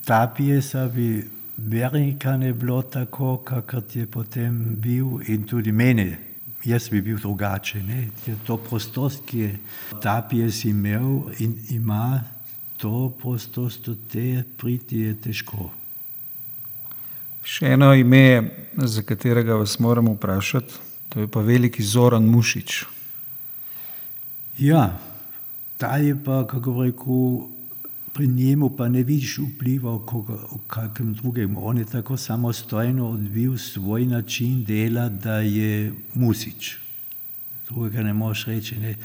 Tapiesa bi Bernika ne bilo tako, kakor je potem bil in tudi mene jaz bi bil drugače. Ne? To prostost, ki je Tapies imel in ima, to prostost od te priti je težko. Še eno ime, za katerega vas moram vprašati, to je pa veliki Zoran Mušič. Ja, ta je pa, kako rekel, pri njemu pa ne vidiš vpliva v kakem drugem. On je tako samostojno odvil svoj način dela, da je musič. Drugega ne moš reči. Ne.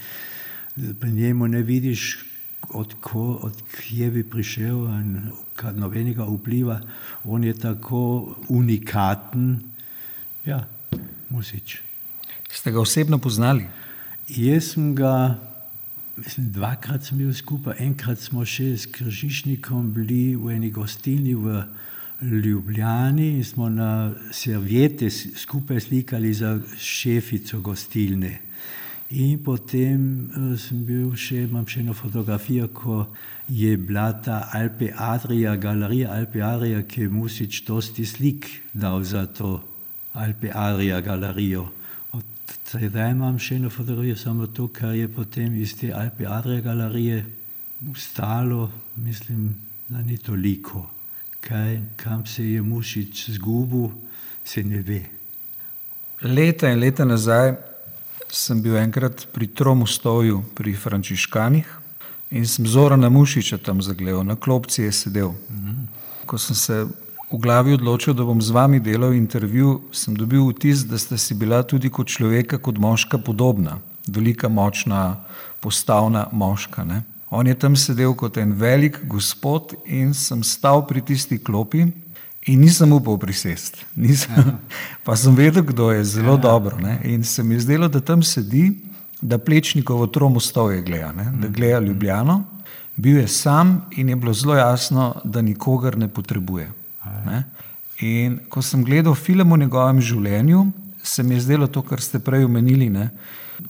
Pri njemu ne vidiš, od, ko, od kje bi prišel in nobenega vpliva. On je tako unikaten, ja, musič. Ste ga osebno poznali? Jaz sem ga Mislim, dvakrat smo bili skupaj, enkrat smo še s Kržišnikom bili v eni gostilni v Ljubljani in smo na serviete skupaj slikali za šefico gostilne. In potem sem bil še, imam še eno fotografijo, ko je bila ta Alpe Adria, galerija Alpe Adria, ki je Musič dosti slik dal za to Alpe Adria galerijo. Zdaj imam še eno fotografijo, samo to, kar je potem iz te Alpe Adria galerije stalo, mislim, da ni toliko. Kaj, kam se je Musič zgubil, se ne ve. Leta in leta nazaj sem bil enkrat pri Tromostoju, pri Frančiškanih in sem Zorana Mušiča tam zagledal, na klopci je sedel. Ko sem se v glavi odločil, da bom z vami delal intervju, sem dobil vtis, da sta si bila tudi kot človeka, kot moška podobna. Velika, močna, postavna moška. Ne? On je tam sedel kot en velik gospod in sem stal pri tisti klopi in nisem upal prisesti. Pa sem vedel, kdo je zelo ja. dobro. Ne? In se mi je zdelo, da tam sedi, da plečnikovo tromo stoje gleda, ne? da gleda Ljubljano. Bil je sam in je bilo zelo jasno, da nikogar ne potrebuje. Ne? In ko sem gledal film o njegovem življenju, se mi je zdelo to, kar ste prej omenili. Ne?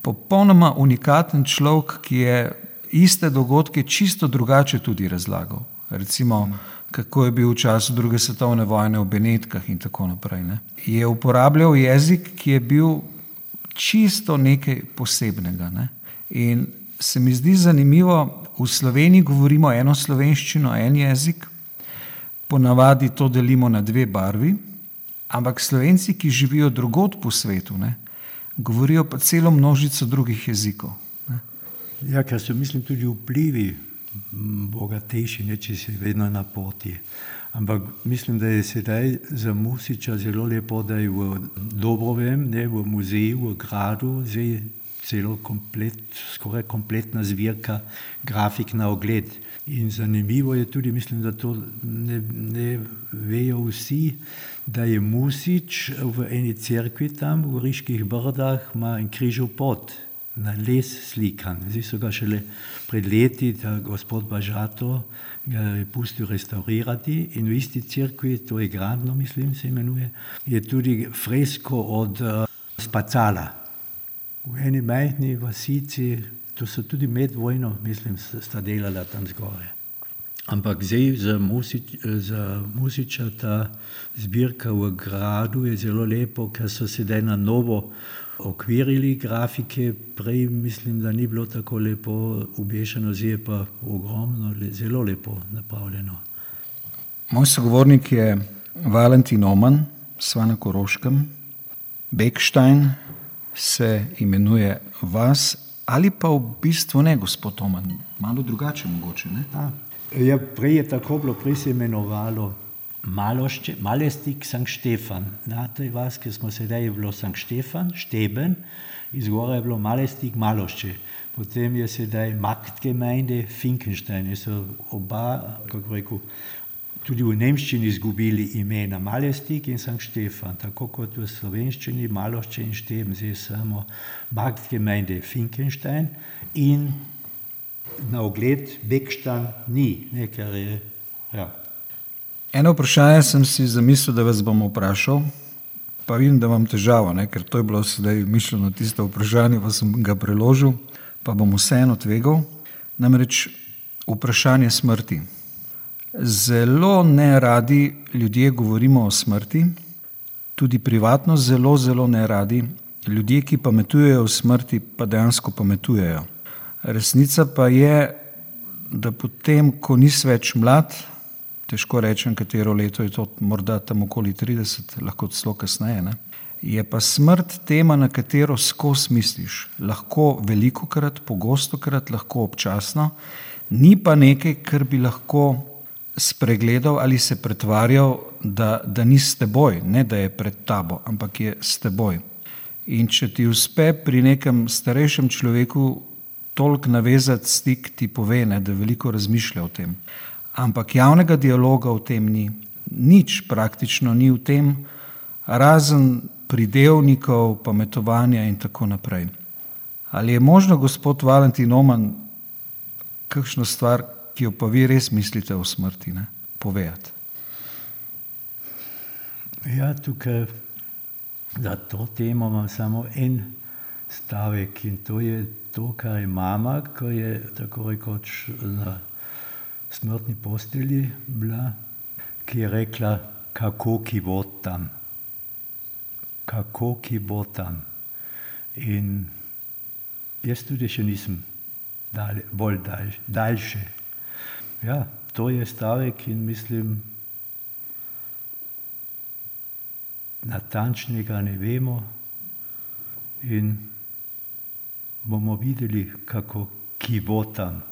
Popolnoma unikaten človek, ki je iste dogodke čisto drugače tudi razlagal. Recimo, kako je bil v času druge svetovne vojne v Benetkah in tako naprej. Ne. Je uporabljal jezik, ki je bil čisto nekaj posebnega. Ne. In se mi zdi zanimivo, v Sloveniji govorimo eno slovenščino, en jezik, ponavadi to delimo na dve barvi, ampak slovenci, ki živijo drugot po svetu, ne, govorijo pa celo množico drugih jezikov. Ja, ker so, mislim, tudi vplivi bogatejši, ne če si vedno na poti. Ampak mislim, da je sedaj za Musiča zelo lepo, da je v Dobrovem, ne, v muzeju, v gradu, zdaj celo komplet, skoraj kompletna zbirka grafik na ogled. In zanimivo je tudi, mislim, da to ne, ne vejo vsi, da je Musič v eni cerkvi tam v Riških brdah ima en križov pot na les slikan. Zdaj so ga šele pred leti, da gospod Bažato ga je pustil restaurirati in v isti crkvi, to je Gradno, mislim, se imenuje, je tudi fresko od uh, Spacala. V eni majhni vasici, to so tudi med vojno, mislim, sta delala tam zgore. Ampak zdaj za, Musič, za Musiča ta zbirka v gradu je zelo lepo, ker so sedaj na novo okvirili grafike, prej mislim, da ni bilo tako lepo ubešeno, zdaj je pa ogromno, zelo lepo napravljeno. Moj sogovornik je Valentin Oman, Svana Koroškem. Beckstein se imenuje vas, ali pa v bistvu ne, gospod Oman, malo drugače mogoče. Ne? Ja, prej je tako bilo, prej se je imenovalo Malošče, Malestik Sankt Štefan. Na tej vas, ki smo sedaj, je bilo Sankt Štefan, Šteben, izgora je bilo Malestik Malošče. Potem je sedaj Maktgemeinde Finkenstein. So oba, kako rekel, tudi v Nemščini izgubili imena Malestik in Sankt Štefan, tako kot v slovenščini Malošče in Šteben. Zdaj samo Maktgemeinde Finkenstein in na ogled Bekštan ni, ne, ker je, ja. Eno vprašanje sem si zamislil, da vas bom vprašal, pa vidim, da imam težavo, ne? ker to je bilo sedaj mišljeno tisto vprašanje, pa sem ga preložil, pa bom vseeno tvegal. Namreč vprašanje smrti. Zelo ne radi ljudje govorimo o smrti, tudi privatno zelo, zelo ne radi. Ljudje, ki pametujejo o smrti, pa dejansko pametujejo. Resnica pa je, da potem, ko nisi več mlad, težko rečem, katero leto je to, morda tam okoli 30, lahko celo kasneje. Ne? Je pa smrt tema, na katero skozi misliš. Lahko veliko krat, pogosto krat, lahko občasno, ni pa nekaj, kar bi lahko spregledal ali se pretvarjal, da, da ni s teboj, ne da je pred tabo, ampak je s teboj. In če ti uspe pri nekem starejšem človeku toliko navezati stik, ti pove, ne, da veliko razmišlja o tem ampak javnega dialoga v tem ni. Nič praktično ni v tem, razen pridevnikov, pametovanja in tako naprej. Ali je možno, gospod Valentin Oman, kakšno stvar, ki jo pa vi res mislite o smrti, ne? povedati? Ja, tukaj za to temo imam samo en stavek in to je to, kar je mama, ko je tako rekoč na smrtni postelji bila, ki je rekla, kako ki bo tam. Kako ki bo tam. In jaz tudi še nisem dalje, bolj dalj, daljše. Ja, to je stavek in mislim, natančnega ne vemo in bomo videli, kako ki bo tam.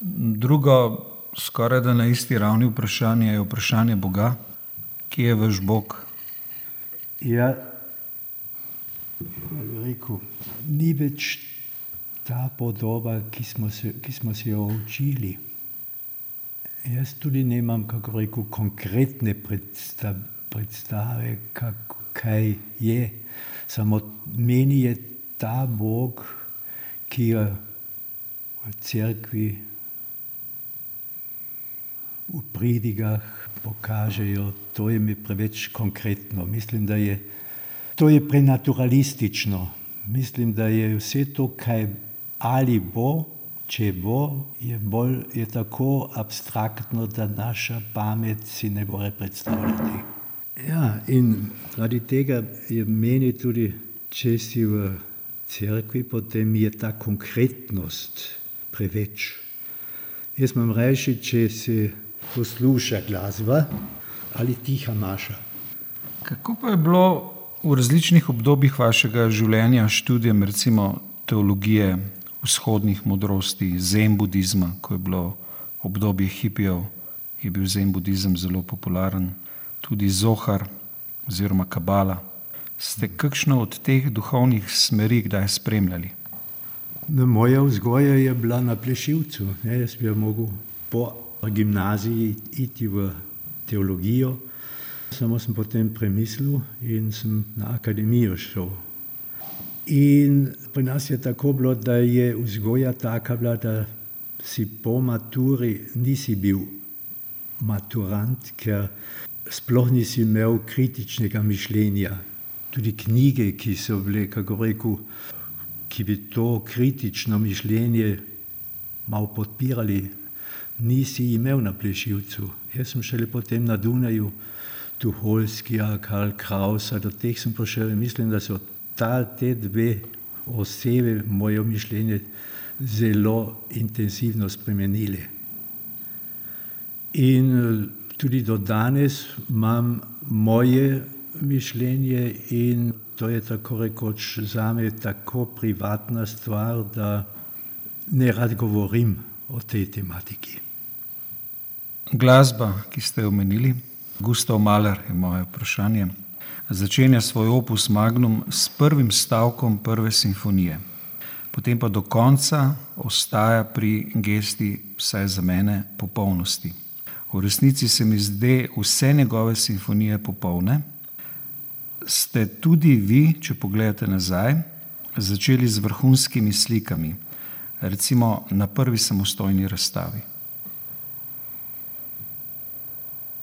Drugo, skoraj da na isti ravni vprašanje je vprašanje Boga, ki je vaš Bog. Ja, rekel, ni več ta podoba, ki smo, se, ki smo se jo učili. Jaz tudi nemam, kako rekel, konkretne predstave, predstave kako, kaj je. Samo meni je ta Bog, ki jo v cerkvi, v pridigah pokažejo, to je mi preveč konkretno. Mislim, da je to je prenaturalistično. Mislim, da je vse to, kaj ali bo, če bo, je, bolj, je tako abstraktno, da naša pamet si ne more predstavljati. Ja, in zaradi tega je meni tudi, če si v cerkvi, potem je ta konkretnost preveč. Jaz imam reči, če se posluša glasba ali tiha maša. Kako pa je bilo v različnih obdobjih vašega življenja, študijem recimo teologije vzhodnih modrosti, zen budizma, ko je bilo obdobje hipijev, je bil zen budizem zelo popularen, tudi zohar oziroma kabala. Ste kakšno od teh duhovnih smeri kdaj spremljali? No, moja vzgoja je bila na plešivcu. Ne, jaz bi mogel po gimnaziji iti v teologijo, samo sem potem premislil in sem na akademijo šel. In pri nas je tako bilo, da je vzgoja taka bila, da si po maturi nisi bil maturant, ker sploh nisi imel kritičnega mišljenja tudi knjige, ki so bile, kako rekel, ki bi to kritično mišljenje malo podpirali, nisi imel na plešivcu. Jaz sem šele potem na Dunaju, Tuholskija, Karl Krausa, do teh sem prišel in mislim, da so ta, te dve osebe moje mišljenje zelo intenzivno spremenili. In tudi do danes imam moje mišljenje in to je tako rekoč za me tako privatna stvar, da ne rad govorim o tej tematiki. Glasba, ki ste jo omenili, Gustav Mahler je moje vprašanje, začenja svoj opus Magnum s prvim stavkom prve simfonije, potem pa do konca ostaja pri gesti, vsaj za mene, popolnosti. V resnici se mi zdi vse njegove simfonije popolne, ste tudi vi, če pogledate nazaj, začeli z vrhunskimi slikami, recimo na prvi samostojni razstavi?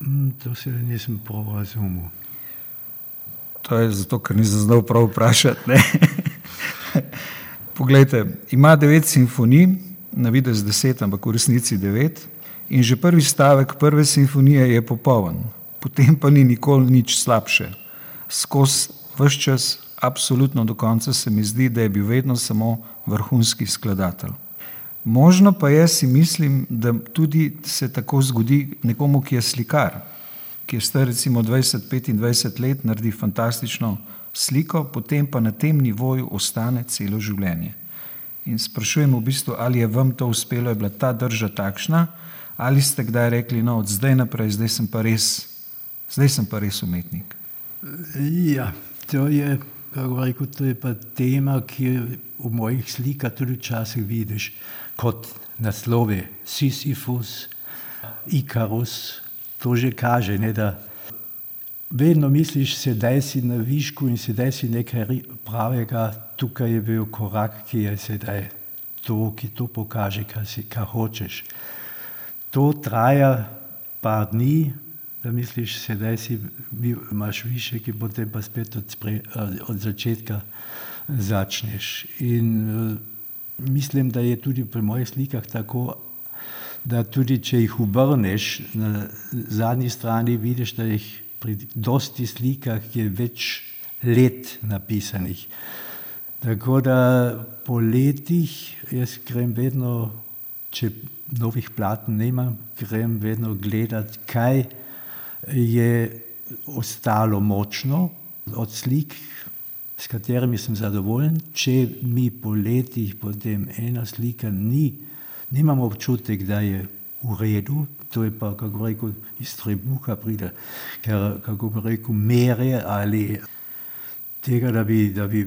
Mm, to se nisem prav razumel. To je zato, ker nisem znal prav vprašati. Poglejte, ima devet simfonij, na vidi z deset, ampak v resnici devet. In že prvi stavek prve simfonije je popoln, potem pa ni nikoli nič slabše skozi vse čas, absolutno do konca, se mi zdi, da je bil vedno samo vrhunski skladatelj. Možno pa je, si mislim, da tudi se tako zgodi nekomu, ki je slikar, ki je star recimo 20-25 let, naredi fantastično sliko, potem pa na tem nivoju ostane celo življenje. In sprašujem v bistvu, ali je vam to uspelo, je bila ta drža takšna, ali ste kdaj rekli, no, od zdaj naprej, zdaj sem pa res, zdaj sem pa res umetnik. Ja, to je, kako rekel, to je pa tema, ki je v mojih slikah tudi včasih vidiš kot naslove Sisyphus, Ikarus, to že kaže, ne, da vedno misliš, sedaj si na višku in sedaj si nekaj pravega, tukaj je bil korak, ki je sedaj to, ki to pokaže, kar si, kar hočeš. To traja par dni, da misliš, sedaj si imaš više, ki potem pa spet od, spre, od začetka začneš. In uh, mislim, da je tudi pri mojih slikah tako, da tudi če jih obrneš, na zadnji strani vidiš, da jih pri dosti slikah je več let napisanih. Tako da po letih jaz grem vedno, če novih platen nimam, grem vedno gledati, kaj je ostalo močno od slik, s katerimi sem zadovoljen. Če mi po letih potem ena slika ni, nimam občutek, da je v redu, to je pa, kako rekel, iz trebuha pride, ker, kako bi rekel, mere ali tega, da bi, da bi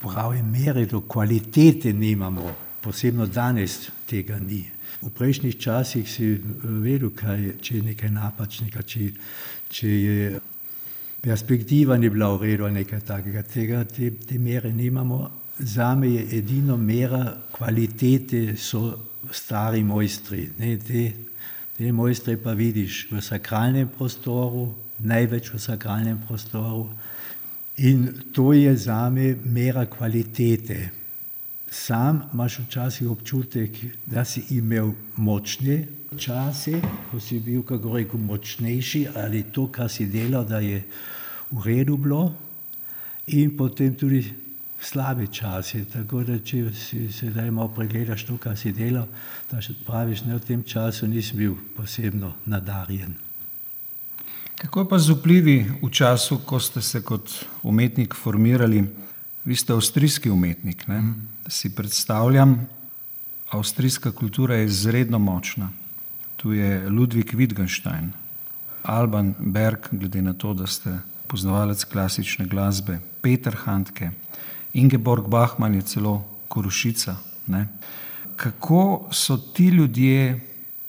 prave mere do kvalitete nimamo, posebno danes tega ni. V prejšnjih časih si vedel, kaj, če je nekaj napačnega, če, če je perspektiva ni bila v redu, nekaj takega. Tega, te, te mere nimamo. Za me je edino mera kvalitete, so stari mojstri. Ne, te, te mojstre pa vidiš v sakralnem prostoru, največ v sakralnem prostoru. In to je za me mera kvalitete. Sam imaš včasih občutek, da si imel močne čase, ko si bil, kako rekel, močnejši ali to, kar si delal, da je v redu bilo. In potem tudi slabi časi. Tako da, če si sedaj malo pregledaš to, kar si delal, da še praviš, da v tem času nisem bil posebno nadarjen. Kako pa z vplivi v času, ko ste se kot umetnik formirali? Vi ste avstrijski umetnik. Ne? Si predstavljam, avstrijska kultura je izredno močna. Tu je Ludvik Wittgenstein, Alban Berg, glede na to, da ste poznavalec klasične glasbe, Peter Handke, Ingeborg Bachmann je celo Korušica. Ne? Kako so ti ljudje,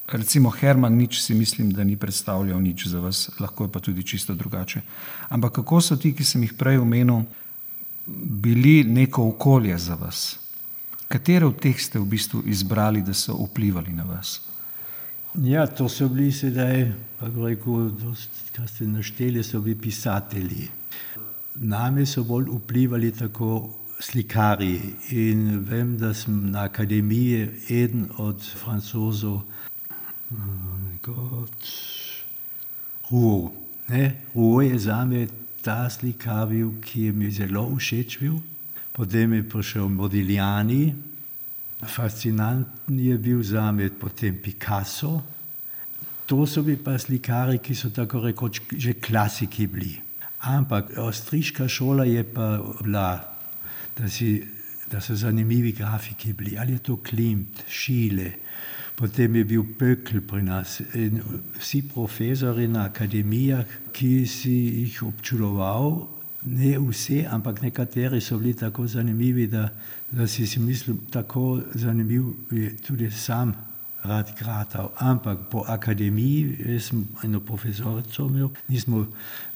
recimo Herman, nič si mislim, da ni predstavljal nič za vas, lahko je pa tudi čisto drugače. Ampak kako so ti, ki sem jih prej omenil, bili neko okolje za vas? Katere od teh ste v bistvu izbrali, da so vplivali na vas? Ja, to so bili sedaj, kako rekel, kar ste našteli, so bili pisatelji. Name so bolj vplivali tako slikari in vem, da sem na akademiji eden od francozov, kot Rouault. Rouault je za me ta slikar ki je mi zelo všeč bil. Potem je prišel Modigliani, fascinanten je bil za me potem Picasso. To so bili pa slikari, ki so tako rekoč že klasiki bili. Ampak avstrijska šola je pa bila, da, si, da so zanimivi grafiki bili. Ali je to Klimt, Šile, potem je bil Pökl pri nas. In vsi profesori na akademijah, ki si jih občudoval, ne vse, ampak nekateri so bili tako zanimivi, da, da si si mislil, tako zanimiv je tudi sam rad kratal. Ampak po akademiji, jaz sem eno profesorico imel, nismo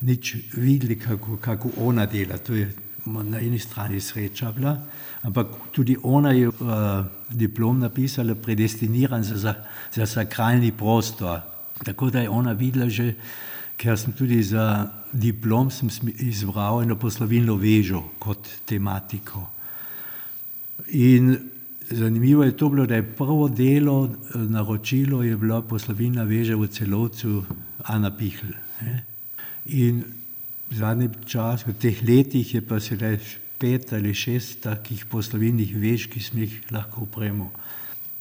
nič videli, kako, kako ona dela. To je na eni strani sreča bila, ampak tudi ona je uh, diplom napisala, predestiniran za, za, za sakralni prostor. Tako da je ona videla že, ker sem tudi za diplom izbral eno poslovilno vežo kot tematiko. In zanimivo je to bilo, da je prvo delo, naročilo je bilo poslovilna veža v celovcu Ana Pihl. In v zadnjem času, v teh letih je pa sedaj pet ali šest takih poslovilnih vež, ki smo jih lahko upremo.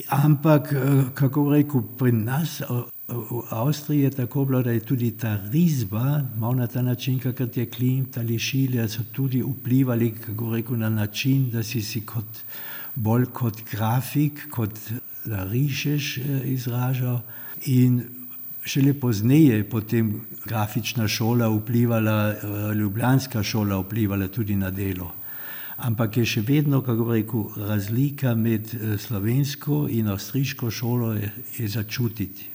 Ampak, eh, kako rekel, pri nas v Avstriji je tako bilo, da je tudi ta risba, malo na ta način, kakor je Klimt ali Šile, so tudi vplivali, kako rekel, na način, da si si kot, bolj kot grafik, kot da rišeš eh, izražal. In šele pozneje je potem grafična šola vplivala, eh, ljubljanska šola vplivala tudi na delo. Ampak je še vedno, kako rekel, razlika med eh, slovensko in avstrijsko šolo je, je začutiti.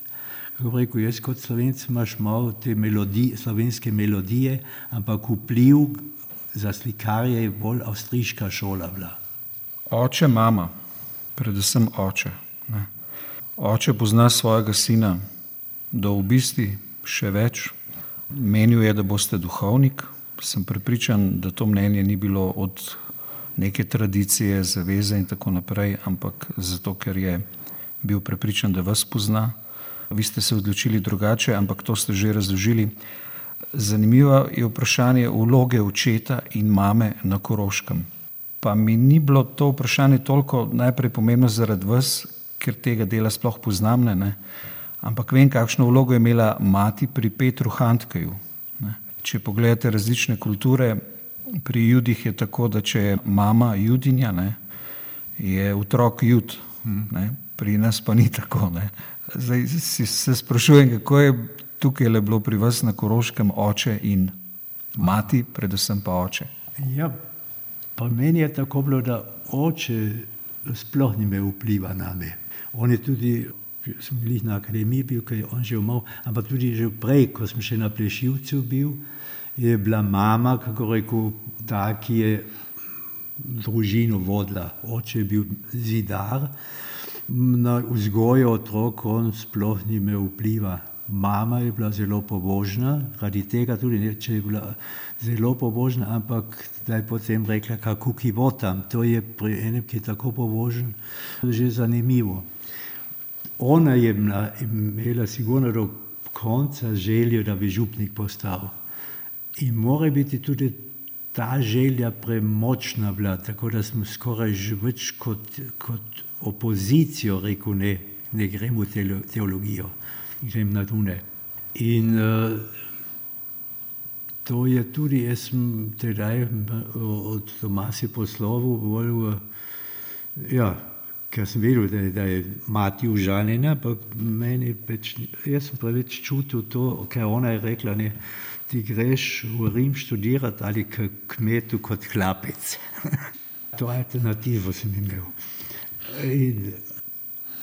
Kako rekel, jaz kot slovenc imaš malo te melodije, slovenske melodije, ampak vpliv za slikarje je bolj avstrijska šola bila. Oče, mama, predvsem oče. Ne. Oče pozna svojega sina, do v bistvu še več. Menil je, da boste duhovnik. Sem prepričan, da to mnenje ni bilo od neke tradicije, zaveze in tako naprej, ampak zato, ker je bil prepričan, da vas pozna. Vi ste se odločili drugače, ampak to ste že razložili. Zanimivo je vprašanje vloge očeta in mame na Koroškem. Pa mi ni bilo to vprašanje toliko najprej pomembno zaradi vas, ker tega dela sploh poznam, ne, ne? ampak vem, kakšno vlogo je imela mati pri Petru Handkeju. Ne? Če pogledate različne kulture, pri judih je tako, da če je mama judinja, ne, je otrok jud, ne? pri nas pa ni tako. Ne? Zdaj si se sprašujem, kako je tukaj le bilo pri vas na Koroškem oče in mati, predvsem pa oče. Ja, pa meni je tako bilo, da oče sploh ni imel vpliva na me. On je tudi, sem bil na akademiji, bil, ker je on že umrl, ampak tudi že prej, ko sem še na plešivcu bil, je bila mama, kako rekel, ta, ki je družino vodila. Oče je bil zidar, na vzgojo otrok on sploh ni imel vpliva. Mama je bila zelo pobožna, radi tega tudi ne, če je bila zelo pobožna, ampak da je potem rekla, kako ki bo tam. To je pri enem, ki je tako pobožen, že zanimivo. Ona je imela sigurno do konca željo, da bi župnik postal. In mora biti tudi ta želja premočna bila, tako da smo skoraj že več kot, kot opozicijo rekel, ne, ne gremo v teologijo, grem na Dune. In uh, to je tudi, jaz sem tedaj od Tomasi poslovu volil, ja, ker sem vedel, da, da je mati užaljena, ampak meni peč, jaz sem preveč čutil to, ker ona je rekla, ne, ti greš v Rim študirati ali k kmetu kot klapec. to alternativo sem imel. In,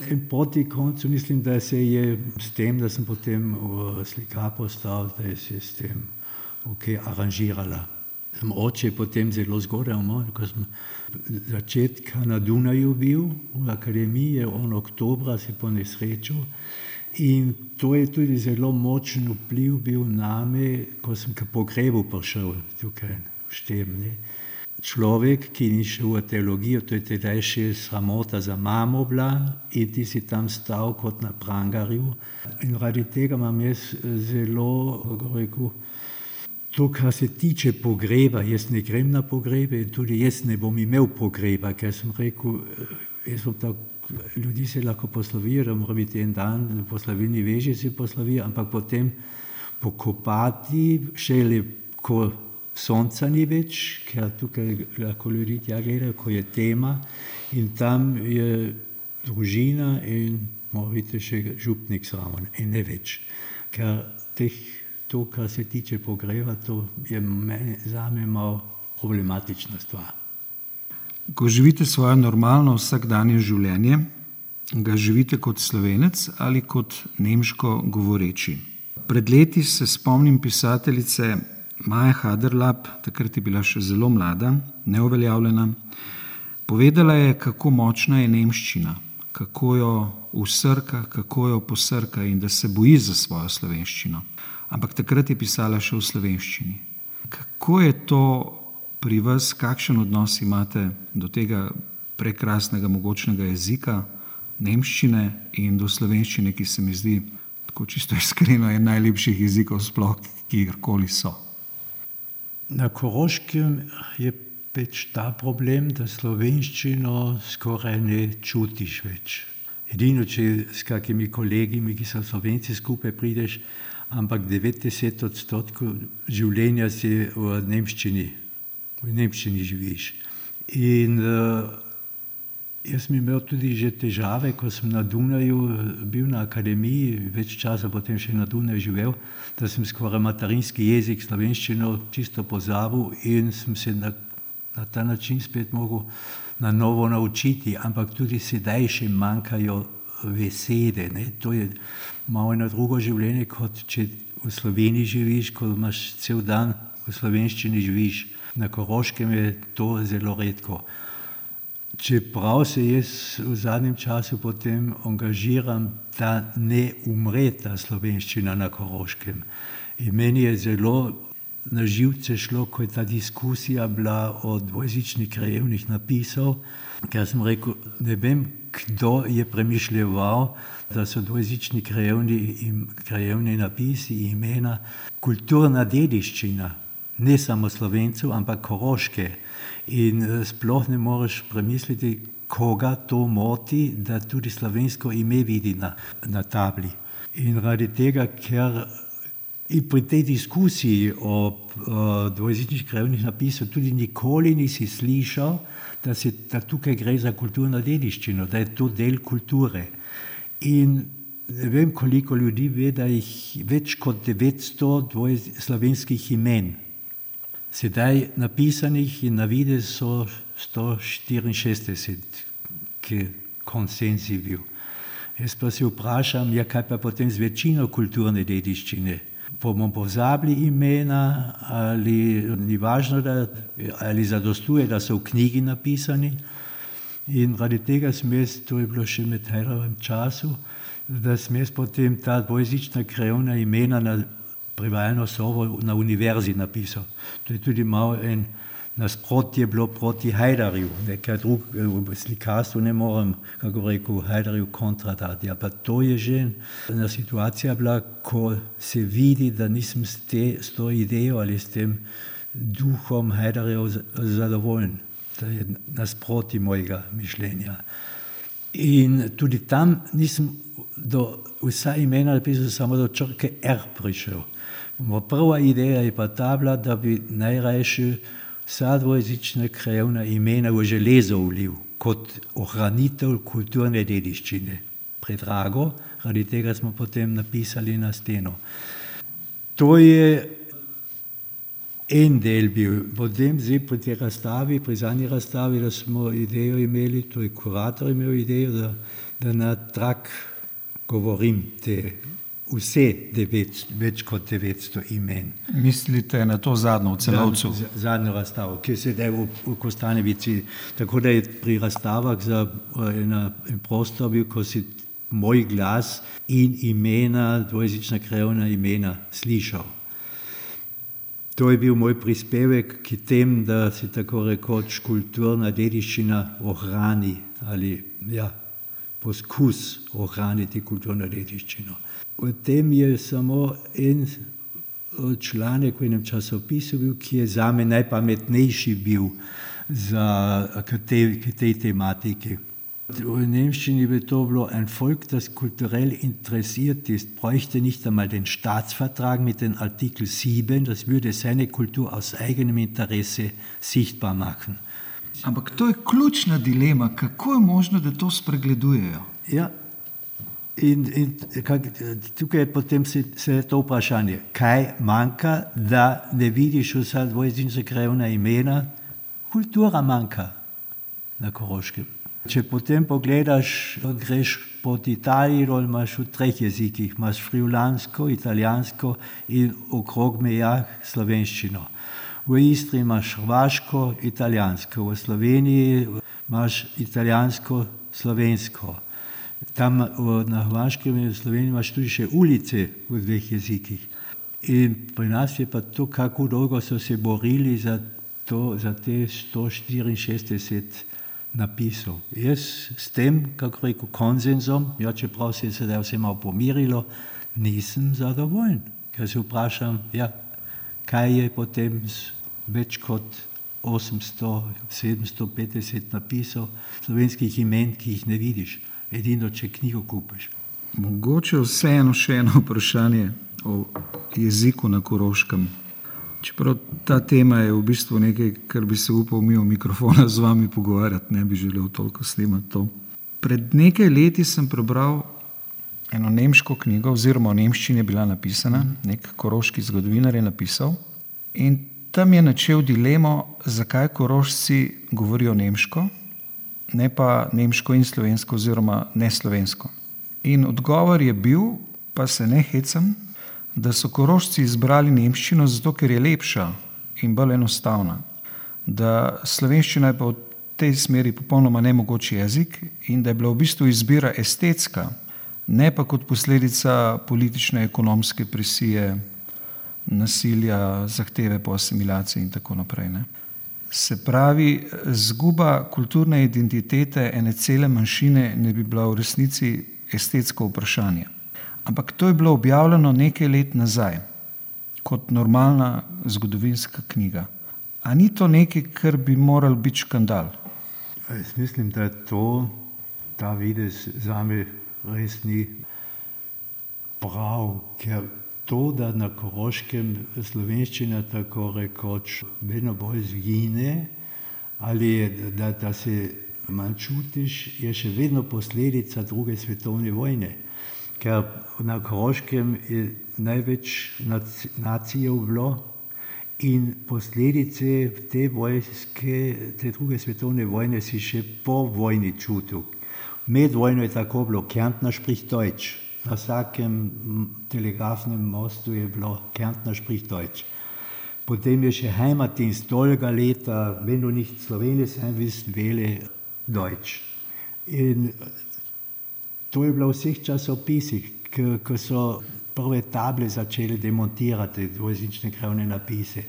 in poti koncu mislim, da se je s tem, da sem potem v slika postal, da je se s tem ok aranžirala. Oče potem zelo zgodaj umrl, ko sem začetka na Dunaju bil, v akademiji je on oktobra se po nesreču in to je tudi zelo močen vpliv bil name, ko sem k pogrebu prišel tukaj v Štebni človek, ki ni šel v teologijo, to je tedaj še sramota za mamo bila in ti si tam stal kot na prangarju. In radi tega imam jaz zelo, kako rekel, to, kar se tiče pogreba, jaz ne grem na pogrebe in tudi jaz ne bom imel pogreba, ker sem rekel, jaz bom tako, ljudi se lahko poslovijo, da mora biti en dan, poslovilni veži se poslovijo, ampak potem pokopati šele, ko sonca ni več, ker tukaj lahko ljudi tja gledajo, ko je tema in tam je družina in morate še župnik zraven in ne več. Ker teh, to, kar se tiče pogreva, to je za me malo problematična stvar. Ko živite svoje normalno vsakdanje življenje, ga živite kot slovenec ali kot nemško govoreči. Pred leti se spomnim pisateljice Maja Haderlap, takrat je bila še zelo mlada, neuveljavljena, povedala je, kako močna je nemščina, kako jo usrka, kako jo posrka in da se boji za svojo slovenščino. Ampak takrat je pisala še v slovenščini. Kako je to pri vas, kakšen odnos imate do tega prekrasnega, mogočnega jezika, nemščine in do slovenščine, ki se mi zdi, tako čisto iskreno, en najlepših jezikov sploh, ki kjerkoli so. Na Koroškem je pač ta problem, da slovenščino skoraj ne čutiš več. Edino, če s kakimi kolegi, ki so slovenci skupaj prideš, ampak 90 odstotkov življenja si v nemščini, v nemščini živiš. In uh, jaz sem imel tudi že težave, ko sem na Dunaju bil na akademiji, več časa potem še na Dunaju živel da sem skoraj materinski jezik, slovenščino, čisto pozabil in sem se na, na ta način spet mogel na novo naučiti, ampak tudi sedaj še manjkajo besede. Ne? To je malo eno drugo življenje, kot če v Sloveniji živiš, ko imaš cel dan v slovenščini živiš. Na Koroškem je to zelo redko. Čeprav se jaz v zadnjem času potem angažiram, da ne umre ta slovenščina na Koroškem. In meni je zelo na živce šlo, ko je ta diskusija bila o dvojezičnih krajevnih napisov, ker sem rekel, ne vem, kdo je premišljeval, da so dvojezični krajevni, krajevni napisi, imena, kulturna dediščina, ne samo slovencev, ampak koroške. In eh, sploh ne moreš premisliti, koga to moti, da tudi slovensko ime vidi na, na tabli. In radi tega, ker in pri tej diskusiji o, o dvojezičnih krajevnih napisih tudi nikoli nisi slišal, da, se, da tukaj gre za kulturno dediščino, da je to del kulture. In ne vem, koliko ljudi ve, da jih več kot 900 slovenskih imen, sedaj napisanih in na vide so 164, ki je konsenzi bil. Jaz pa se vprašam, ja, kaj pa potem z večino kulturne dediščine? Bomo pozabili imena, ali ni važno, da, ali zadostuje, da so v knjigi napisani. In radi tega sem jaz, to je bilo še med Hajrovem času, da sem jaz potem ta dvojezična krajovna imena na prevajalno sobo na univerzi napisal. To je tudi malo en nasprotje bilo proti Hajdarju, nekaj drug, v slikarstvu ne morem, kako rekel, Hajdarju kontra dati. Pa to je že ena situacija bila, ko se vidi, da nisem s, te, s to idejo ali s tem duhom Hajdarjev zadovoljen da je nasproti mojega mišljenja. In tudi tam nisem do vsa imena napisal, samo do črke R prišel. Moja prva ideja je pa ta bila, da bi najrajši vsa dvojezična krajevna imena v železo ulil kot ohranitev kulturne dediščine. Predrago, radi tega smo potem napisali na steno. To je en del bil. Potem zdaj pri tej razstavi, pri zadnji razstavi, da smo idejo imeli, to je kurator imel idejo, da, da na trak govorim te vse devet, več kot 900 imen. Mislite na to zadnjo v celovcu? Zadnjo razstavo, ki se je v, v Kostanevici. Tako da je pri razstavah za ena, en prostor bil, ko si moj glas in imena, dvojezična krajovna imena slišal. To je bil moj prispevek k tem, da se tako rekoč kulturna dediščina ohrani ali ja, poskus ohraniti kulturno dediščino. V tem je samo en članek v enem časopisu, bil, ki je za me najpametnejši bil za, k, k tej tematiki. In Nemščini bi to bilo ein Volk, das kulturell interessiert ist, bräuchte nicht einmal den Staatsvertrag mit dem Artikel 7, das würde seine Kultur aus eigenem Interesse sichtbar machen. Ampak to je ključna dilema, kako je možno, da to spregledujejo. Ja, in, in kak, tukaj je potem se, se to vprašanje, kaj manjka, da ne vidiš vsa dvojezična krajevna imena, kultura manjka na Koroškem. Če potem pogledaš, greš proti Italiji, dol imaš v treh jezikih, imaš friulansko, italijansko in okrog meja slovenščino. V Istri imaš hrvaško, italijansko, v Sloveniji imaš italijansko, slovensko. Tam na Hrvaškem in v Sloveniji imaš tudi še ulice v dveh jezikih. In pri nas je pa to, kako dolgo so se borili za, to, za te 164 napisal. Jaz s tem, kako rekel, konsenzom, ja, čeprav se je sedaj vse malo pomirilo, nisem zadovoljen. Ker se vprašam, ja, kaj je potem z več kot 800, 750 napisov slovenskih imen, ki jih ne vidiš, edino če knjigo kupiš. Mogoče vseeno še eno vprašanje o jeziku na Koroškem. Čeprav ta tema je v bistvu nekaj, kar bi se upal mi v mikrofona z vami pogovarjati, ne bi želel toliko snemati to. Pred nekaj leti sem prebral eno nemško knjigo, oziroma v nemščini je bila napisana, nek koroški zgodovinar je napisal. In tam je načel dilemo, zakaj korošci govorijo nemško, ne pa nemško in slovensko, oziroma ne slovensko. In odgovor je bil, pa se ne hecam, da so korošci izbrali nemščino zato, ker je lepša in bolj enostavna. Da slovenščina je pa v tej smeri popolnoma nemogoč jezik in da je bila v bistvu izbira estetska, ne pa kot posledica politične ekonomske presije nasilja, zahteve po asimilaciji in tako naprej. Ne? Se pravi, zguba kulturne identitete ene cele manjšine ne bi bila v resnici estetsko vprašanje. Ampak to je bilo objavljeno nekaj let nazaj kot normalna zgodovinska knjiga. A ni to nekaj, kar bi moral biti škandal? Jaz mislim, da je to, ta videz za me res ni prav, ker to, da na Koroškem slovenščina tako rekoč vedno bolj zgine, ali da, da se manj čutiš, je še vedno posledica druge svetovne vojne. Ker na Koroškem je največ nacijev bilo in posledice te vojske, te druge svetovne vojne si še po vojni čutil. Med vojno je tako bilo, Kärntner spricht Deutsch. Na vsakem telegrafnem mostu je bilo Kärntner spricht Deutsch. Potem je še Heimatdienst dolga leta, wenn du nicht Slowenec sein willst, wähle Deutsch. In to je bilo v vseh časopisih, ko so prve table začeli demontirati, dvojezične krajovne napise.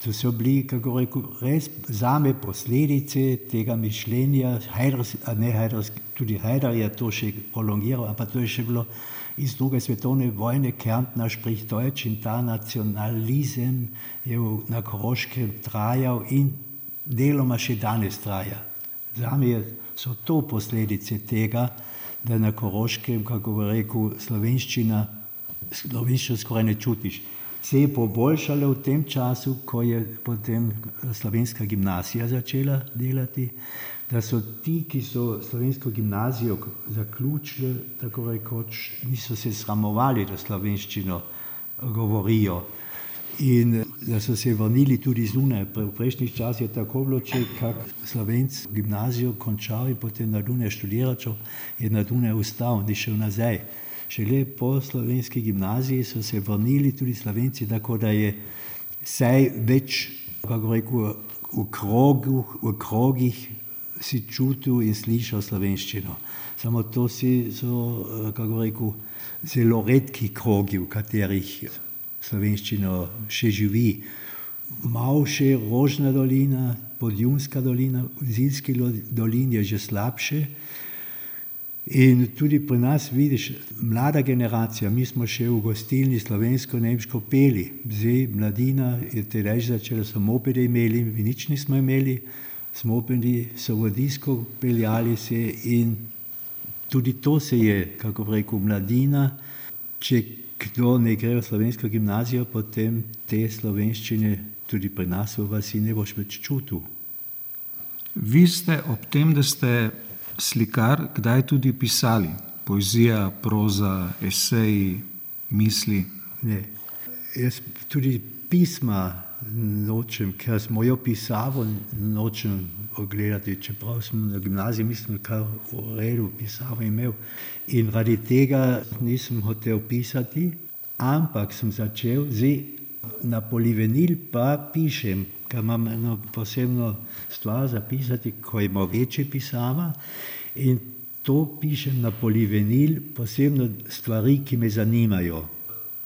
To so bili, kako rekel, res zame posledice tega mišljenja, Hajdar, ne Hajdar, tudi Hajdar je to še prolongiral, ampak to je še bilo iz druge svetovne vojne, Kärntner spricht Deutsch in ta nacionalizem je na Koroškem trajal in deloma še danes traja. Zame so to posledice tega, da na Koroškem, kako bi rekel, slovenščina slovenščino skoraj ne čutiš. Se je poboljšalo v tem času, ko je potem slovenska gimnazija začela delati, da so ti, ki so slovensko gimnazijo zaključili, tako rekoč, niso se sramovali, da slovenščino govorijo. In da so se vrnili tudi zunaj. V prejšnjih časih je tako bilo, če kak slovenc gimnazijo končal in potem na Dunaj študiral, je na Dunaj ustal in šel nazaj. Šele po slovenski gimnaziji so se vrnili tudi slovenci, tako da je vsaj več, kako rekel, v, krogu, v krogih si čutil in slišal slovenščino. Samo to si so, kako rekel, zelo redki krogi, v katerih slovenščino še živi. Mal še Rožna dolina, Podjunska dolina, v Zilski dolini je že slabše, In tudi pri nas vidiš, mlada generacija, mi smo še v gostilni slovensko-nemško peli, zdaj mladina je tedaj začela, so mopede imeli, mi nič nismo imeli, smo mopedi so v disko peljali se in tudi to se je, kako rekel, mladina, če kdo ne gre v slovensko gimnazijo, potem te slovenščine tudi pri nas v vasi ne boš več čutil. Vi ste ob tem, da ste slikar, kdaj tudi pisali? Poezija, proza, eseji, misli. Ne. Jaz tudi pisma nočem, ker smo jo pisavo nočem ogledati, čeprav sem na gimnaziji mislim, kar v redu pisavo imel. In radi tega nisem hotel pisati, ampak sem začel zdaj na polivenil pa pišem, ker imam eno posebno stvar zapisati, ko ima večje pisava in to pišem na polivenil, posebno stvari, ki me zanimajo.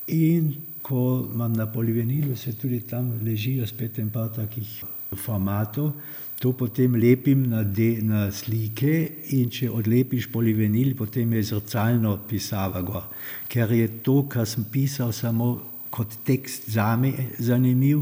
In ko imam na polivenilu, se tudi tam ležijo spet en par takih formatov, to potem lepim na, de, na slike in če odlepiš polivenil, potem je zrcalno pisava gor. Ker je to, kar sem pisal, samo kot tekst zame zanimiv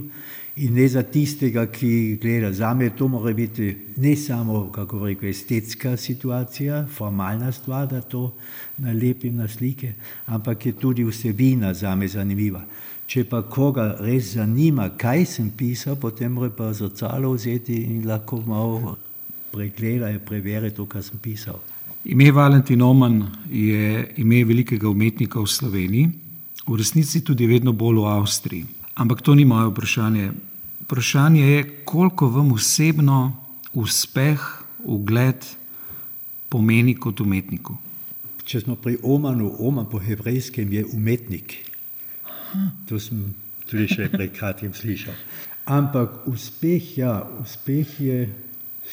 in ne za tistega, ki gleda. Za me to mora biti ne samo, kako rekel, estetska situacija, formalna stvar, da to nalepim na slike, ampak je tudi vsebina za me zanimiva. Če pa koga res zanima, kaj sem pisal, potem mora pa zrcalo vzeti in lahko malo pregleda in preveri to, kar sem pisal. Ime Valentin Oman je ime velikega umetnika v Sloveniji, v resnici tudi vedno bolj v Avstriji. Ampak to ni moje vprašanje. Vprašanje je, koliko vam osebno uspeh, ugled pomeni kot umetniku. Če smo pri Omanu, Oman po hebrejskem je umetnik. To sem tudi še pred kratkim slišal. Ampak uspeh, ja, uspeh je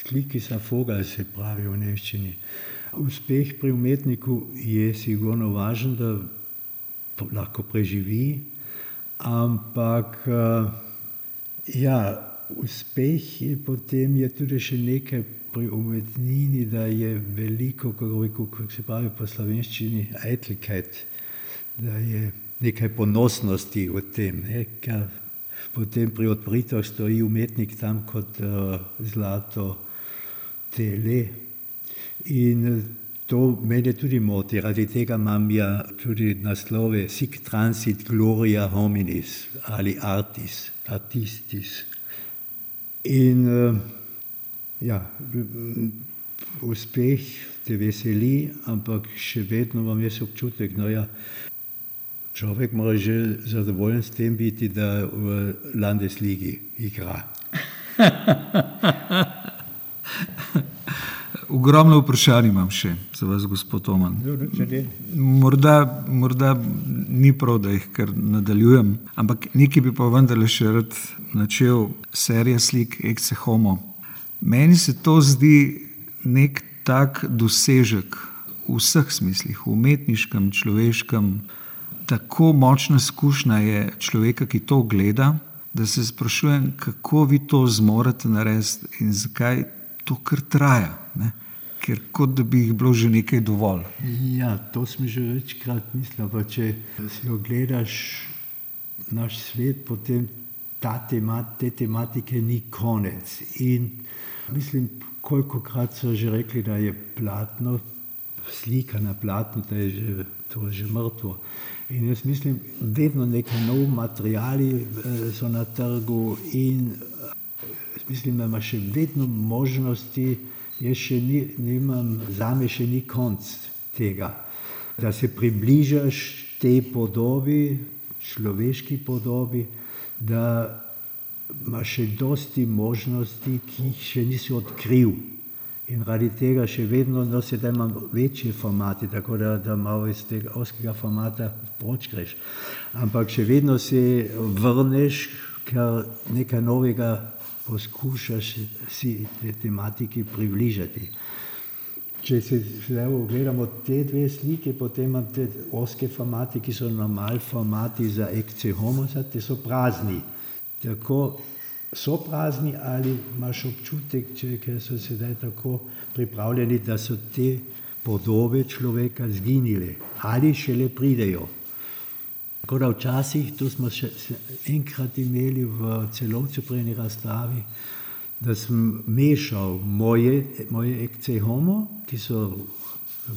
sliki sa foga, se pravi v nemščini. Uspeh pri umetniku je sigurno važen, da lahko preživi, Ampak ja, uspeh je potem je tudi še nekaj pri umetnini, da je veliko, kako se pravi po slovenščini, etikajt, da je nekaj ponosnosti v tem. Ne, potem pri odpritvah stoji umetnik tam kot uh, zlato tele. In to mene tudi moti, radi tega imam ja tudi naslove Sic transit gloria hominis ali artis, artistis. In uh, ja, uspeh te veseli, ampak še vedno imam jaz občutek, no ja, človek mora že zadovoljen s tem biti, da v Landesligi igra. Ogromno vprašanj imam še za vas, gospod Oman. Morda, morda ni prav, da jih kar nadaljujem, ampak nekaj bi pa vendarle še rad načel serija slik Ekce Homo. Meni se to zdi nek tak dosežek v vseh smislih, umetniškem, človeškem. Tako močna izkušnja je človeka, ki to gleda, da se sprašujem, kako vi to zmorete narediti in zakaj to kar traja. Ne? Ker kot da bi jih bilo že nekaj dovolj. Ja, to smo že večkrat mislili. Če si ogledaš naš svet, potem ta temat, te tematike ni konec. In mislim, koliko krat so že rekli, da je platno, slika na platnu, da je že, to je že mrtvo. In jaz mislim, vedno neki novi materiali eh, so na trgu in eh, mislim, da ima še vedno možnosti, jaz še ni, nimam, zame še ni konc tega, da se približaš tej podobi, človeški podobi, da ima še dosti možnosti, ki jih še nisi odkril. In radi tega še vedno, no sedaj imam večje formate, tako da, da malo iz tega oskega formata počkreš. Ampak še vedno se vrneš, ker nekaj novega poskušaš si te tematiki približati. Če se zdaj ogledamo te dve slike, potem imam te oske formate, ki so normalni formati za ekce homosa, te so prazni. Tako so prazni ali imaš občutek, če so sedaj tako pripravljeni, da so te podobe človeka zginile ali šele pridejo. Tako da včasih, to smo še enkrat imeli v celovcu pri eni razstavi, da sem mešal moje, moje ekce homo, ki so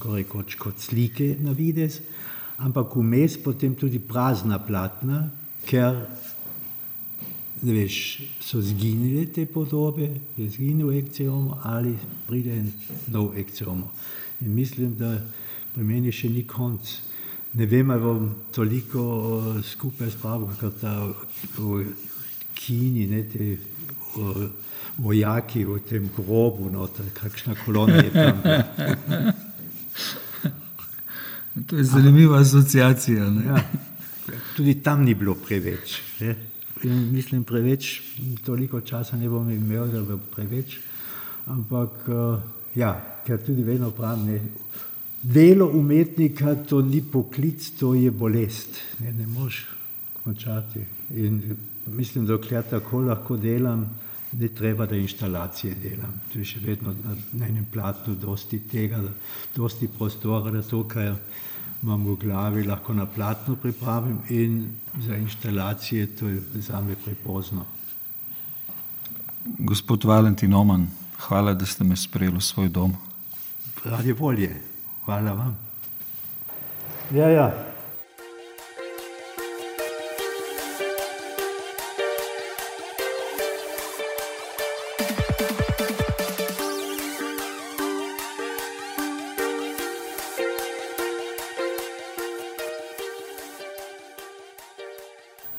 rekoč, kot slike na videz, ampak vmes potem tudi prazna platna, ker veš, so zginile te podobe, je zginil ekce homo ali pride nov ekce homo. In mislim, da pri meni še ni konc. Ne vem, ali bom toliko skupaj spravil, kot ta v kini, ne te. V, vojaki v tem grobu, noter, kakšna kolona je tam. To je zanimiva asociacija. Ja, tudi tam ni bilo preveč. Mislim, preveč, toliko časa ne bom imel, da bo preveč. Ampak, ja, ker tudi vedno pravim, delo umetnika to ni poklic, to je bolest. Ne, ne moš končati. In mislim, dokler tako lahko delam, ne treba, da inštalacije delam. Tu je še vedno na, na enem platnu dosti tega, dosti prostora, da to, kar imam v glavi, lahko na platnu pripravim in za inštalacije to je za me prepozno. Gospod Valentin Oman, hvala, da ste me sprejeli v svoj dom. Radi volje, hvala vam. Ja, ja.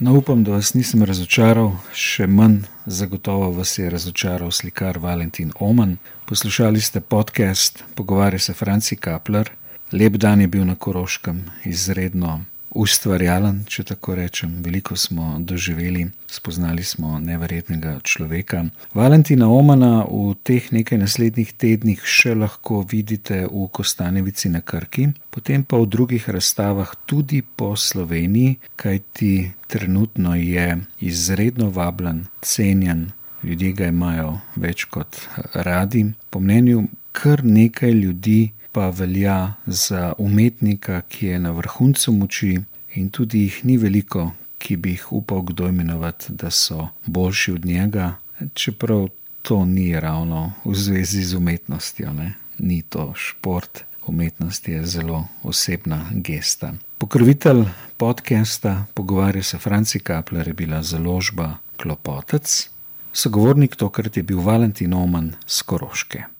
No, upam, da vas nisem razočaral, še manj zagotovo vas je razočaral slikar Valentin Oman. Poslušali ste podcast, pogovarja se Franci Kapler. Lep dan je bil na Koroškem, izredno ustvarjalen, če tako rečem. Veliko smo doživeli, spoznali smo neverjetnega človeka. Valentina Omana v teh nekaj naslednjih tednih še lahko vidite v Kostanevici na Krki, potem pa v drugih razstavah tudi po Sloveniji, kajti trenutno je izredno vabljen, cenjen. Ljudje ga imajo več kot radi. Po mnenju kar nekaj ljudi pa velja za umetnika, ki je na vrhuncu moči, in tudi jih ni veliko, ki bi jih upal kdo imenovati, da so boljši od njega, čeprav to ni ravno v zvezi z umetnostjo, ne? ni to šport. Umetnost je zelo osebna gesta. Pokrovitelj podcasta Pogovarja se Franci Kapler je bila založba Klopotec, sogovornik tokrat je bil Valentin Oman Skoroške.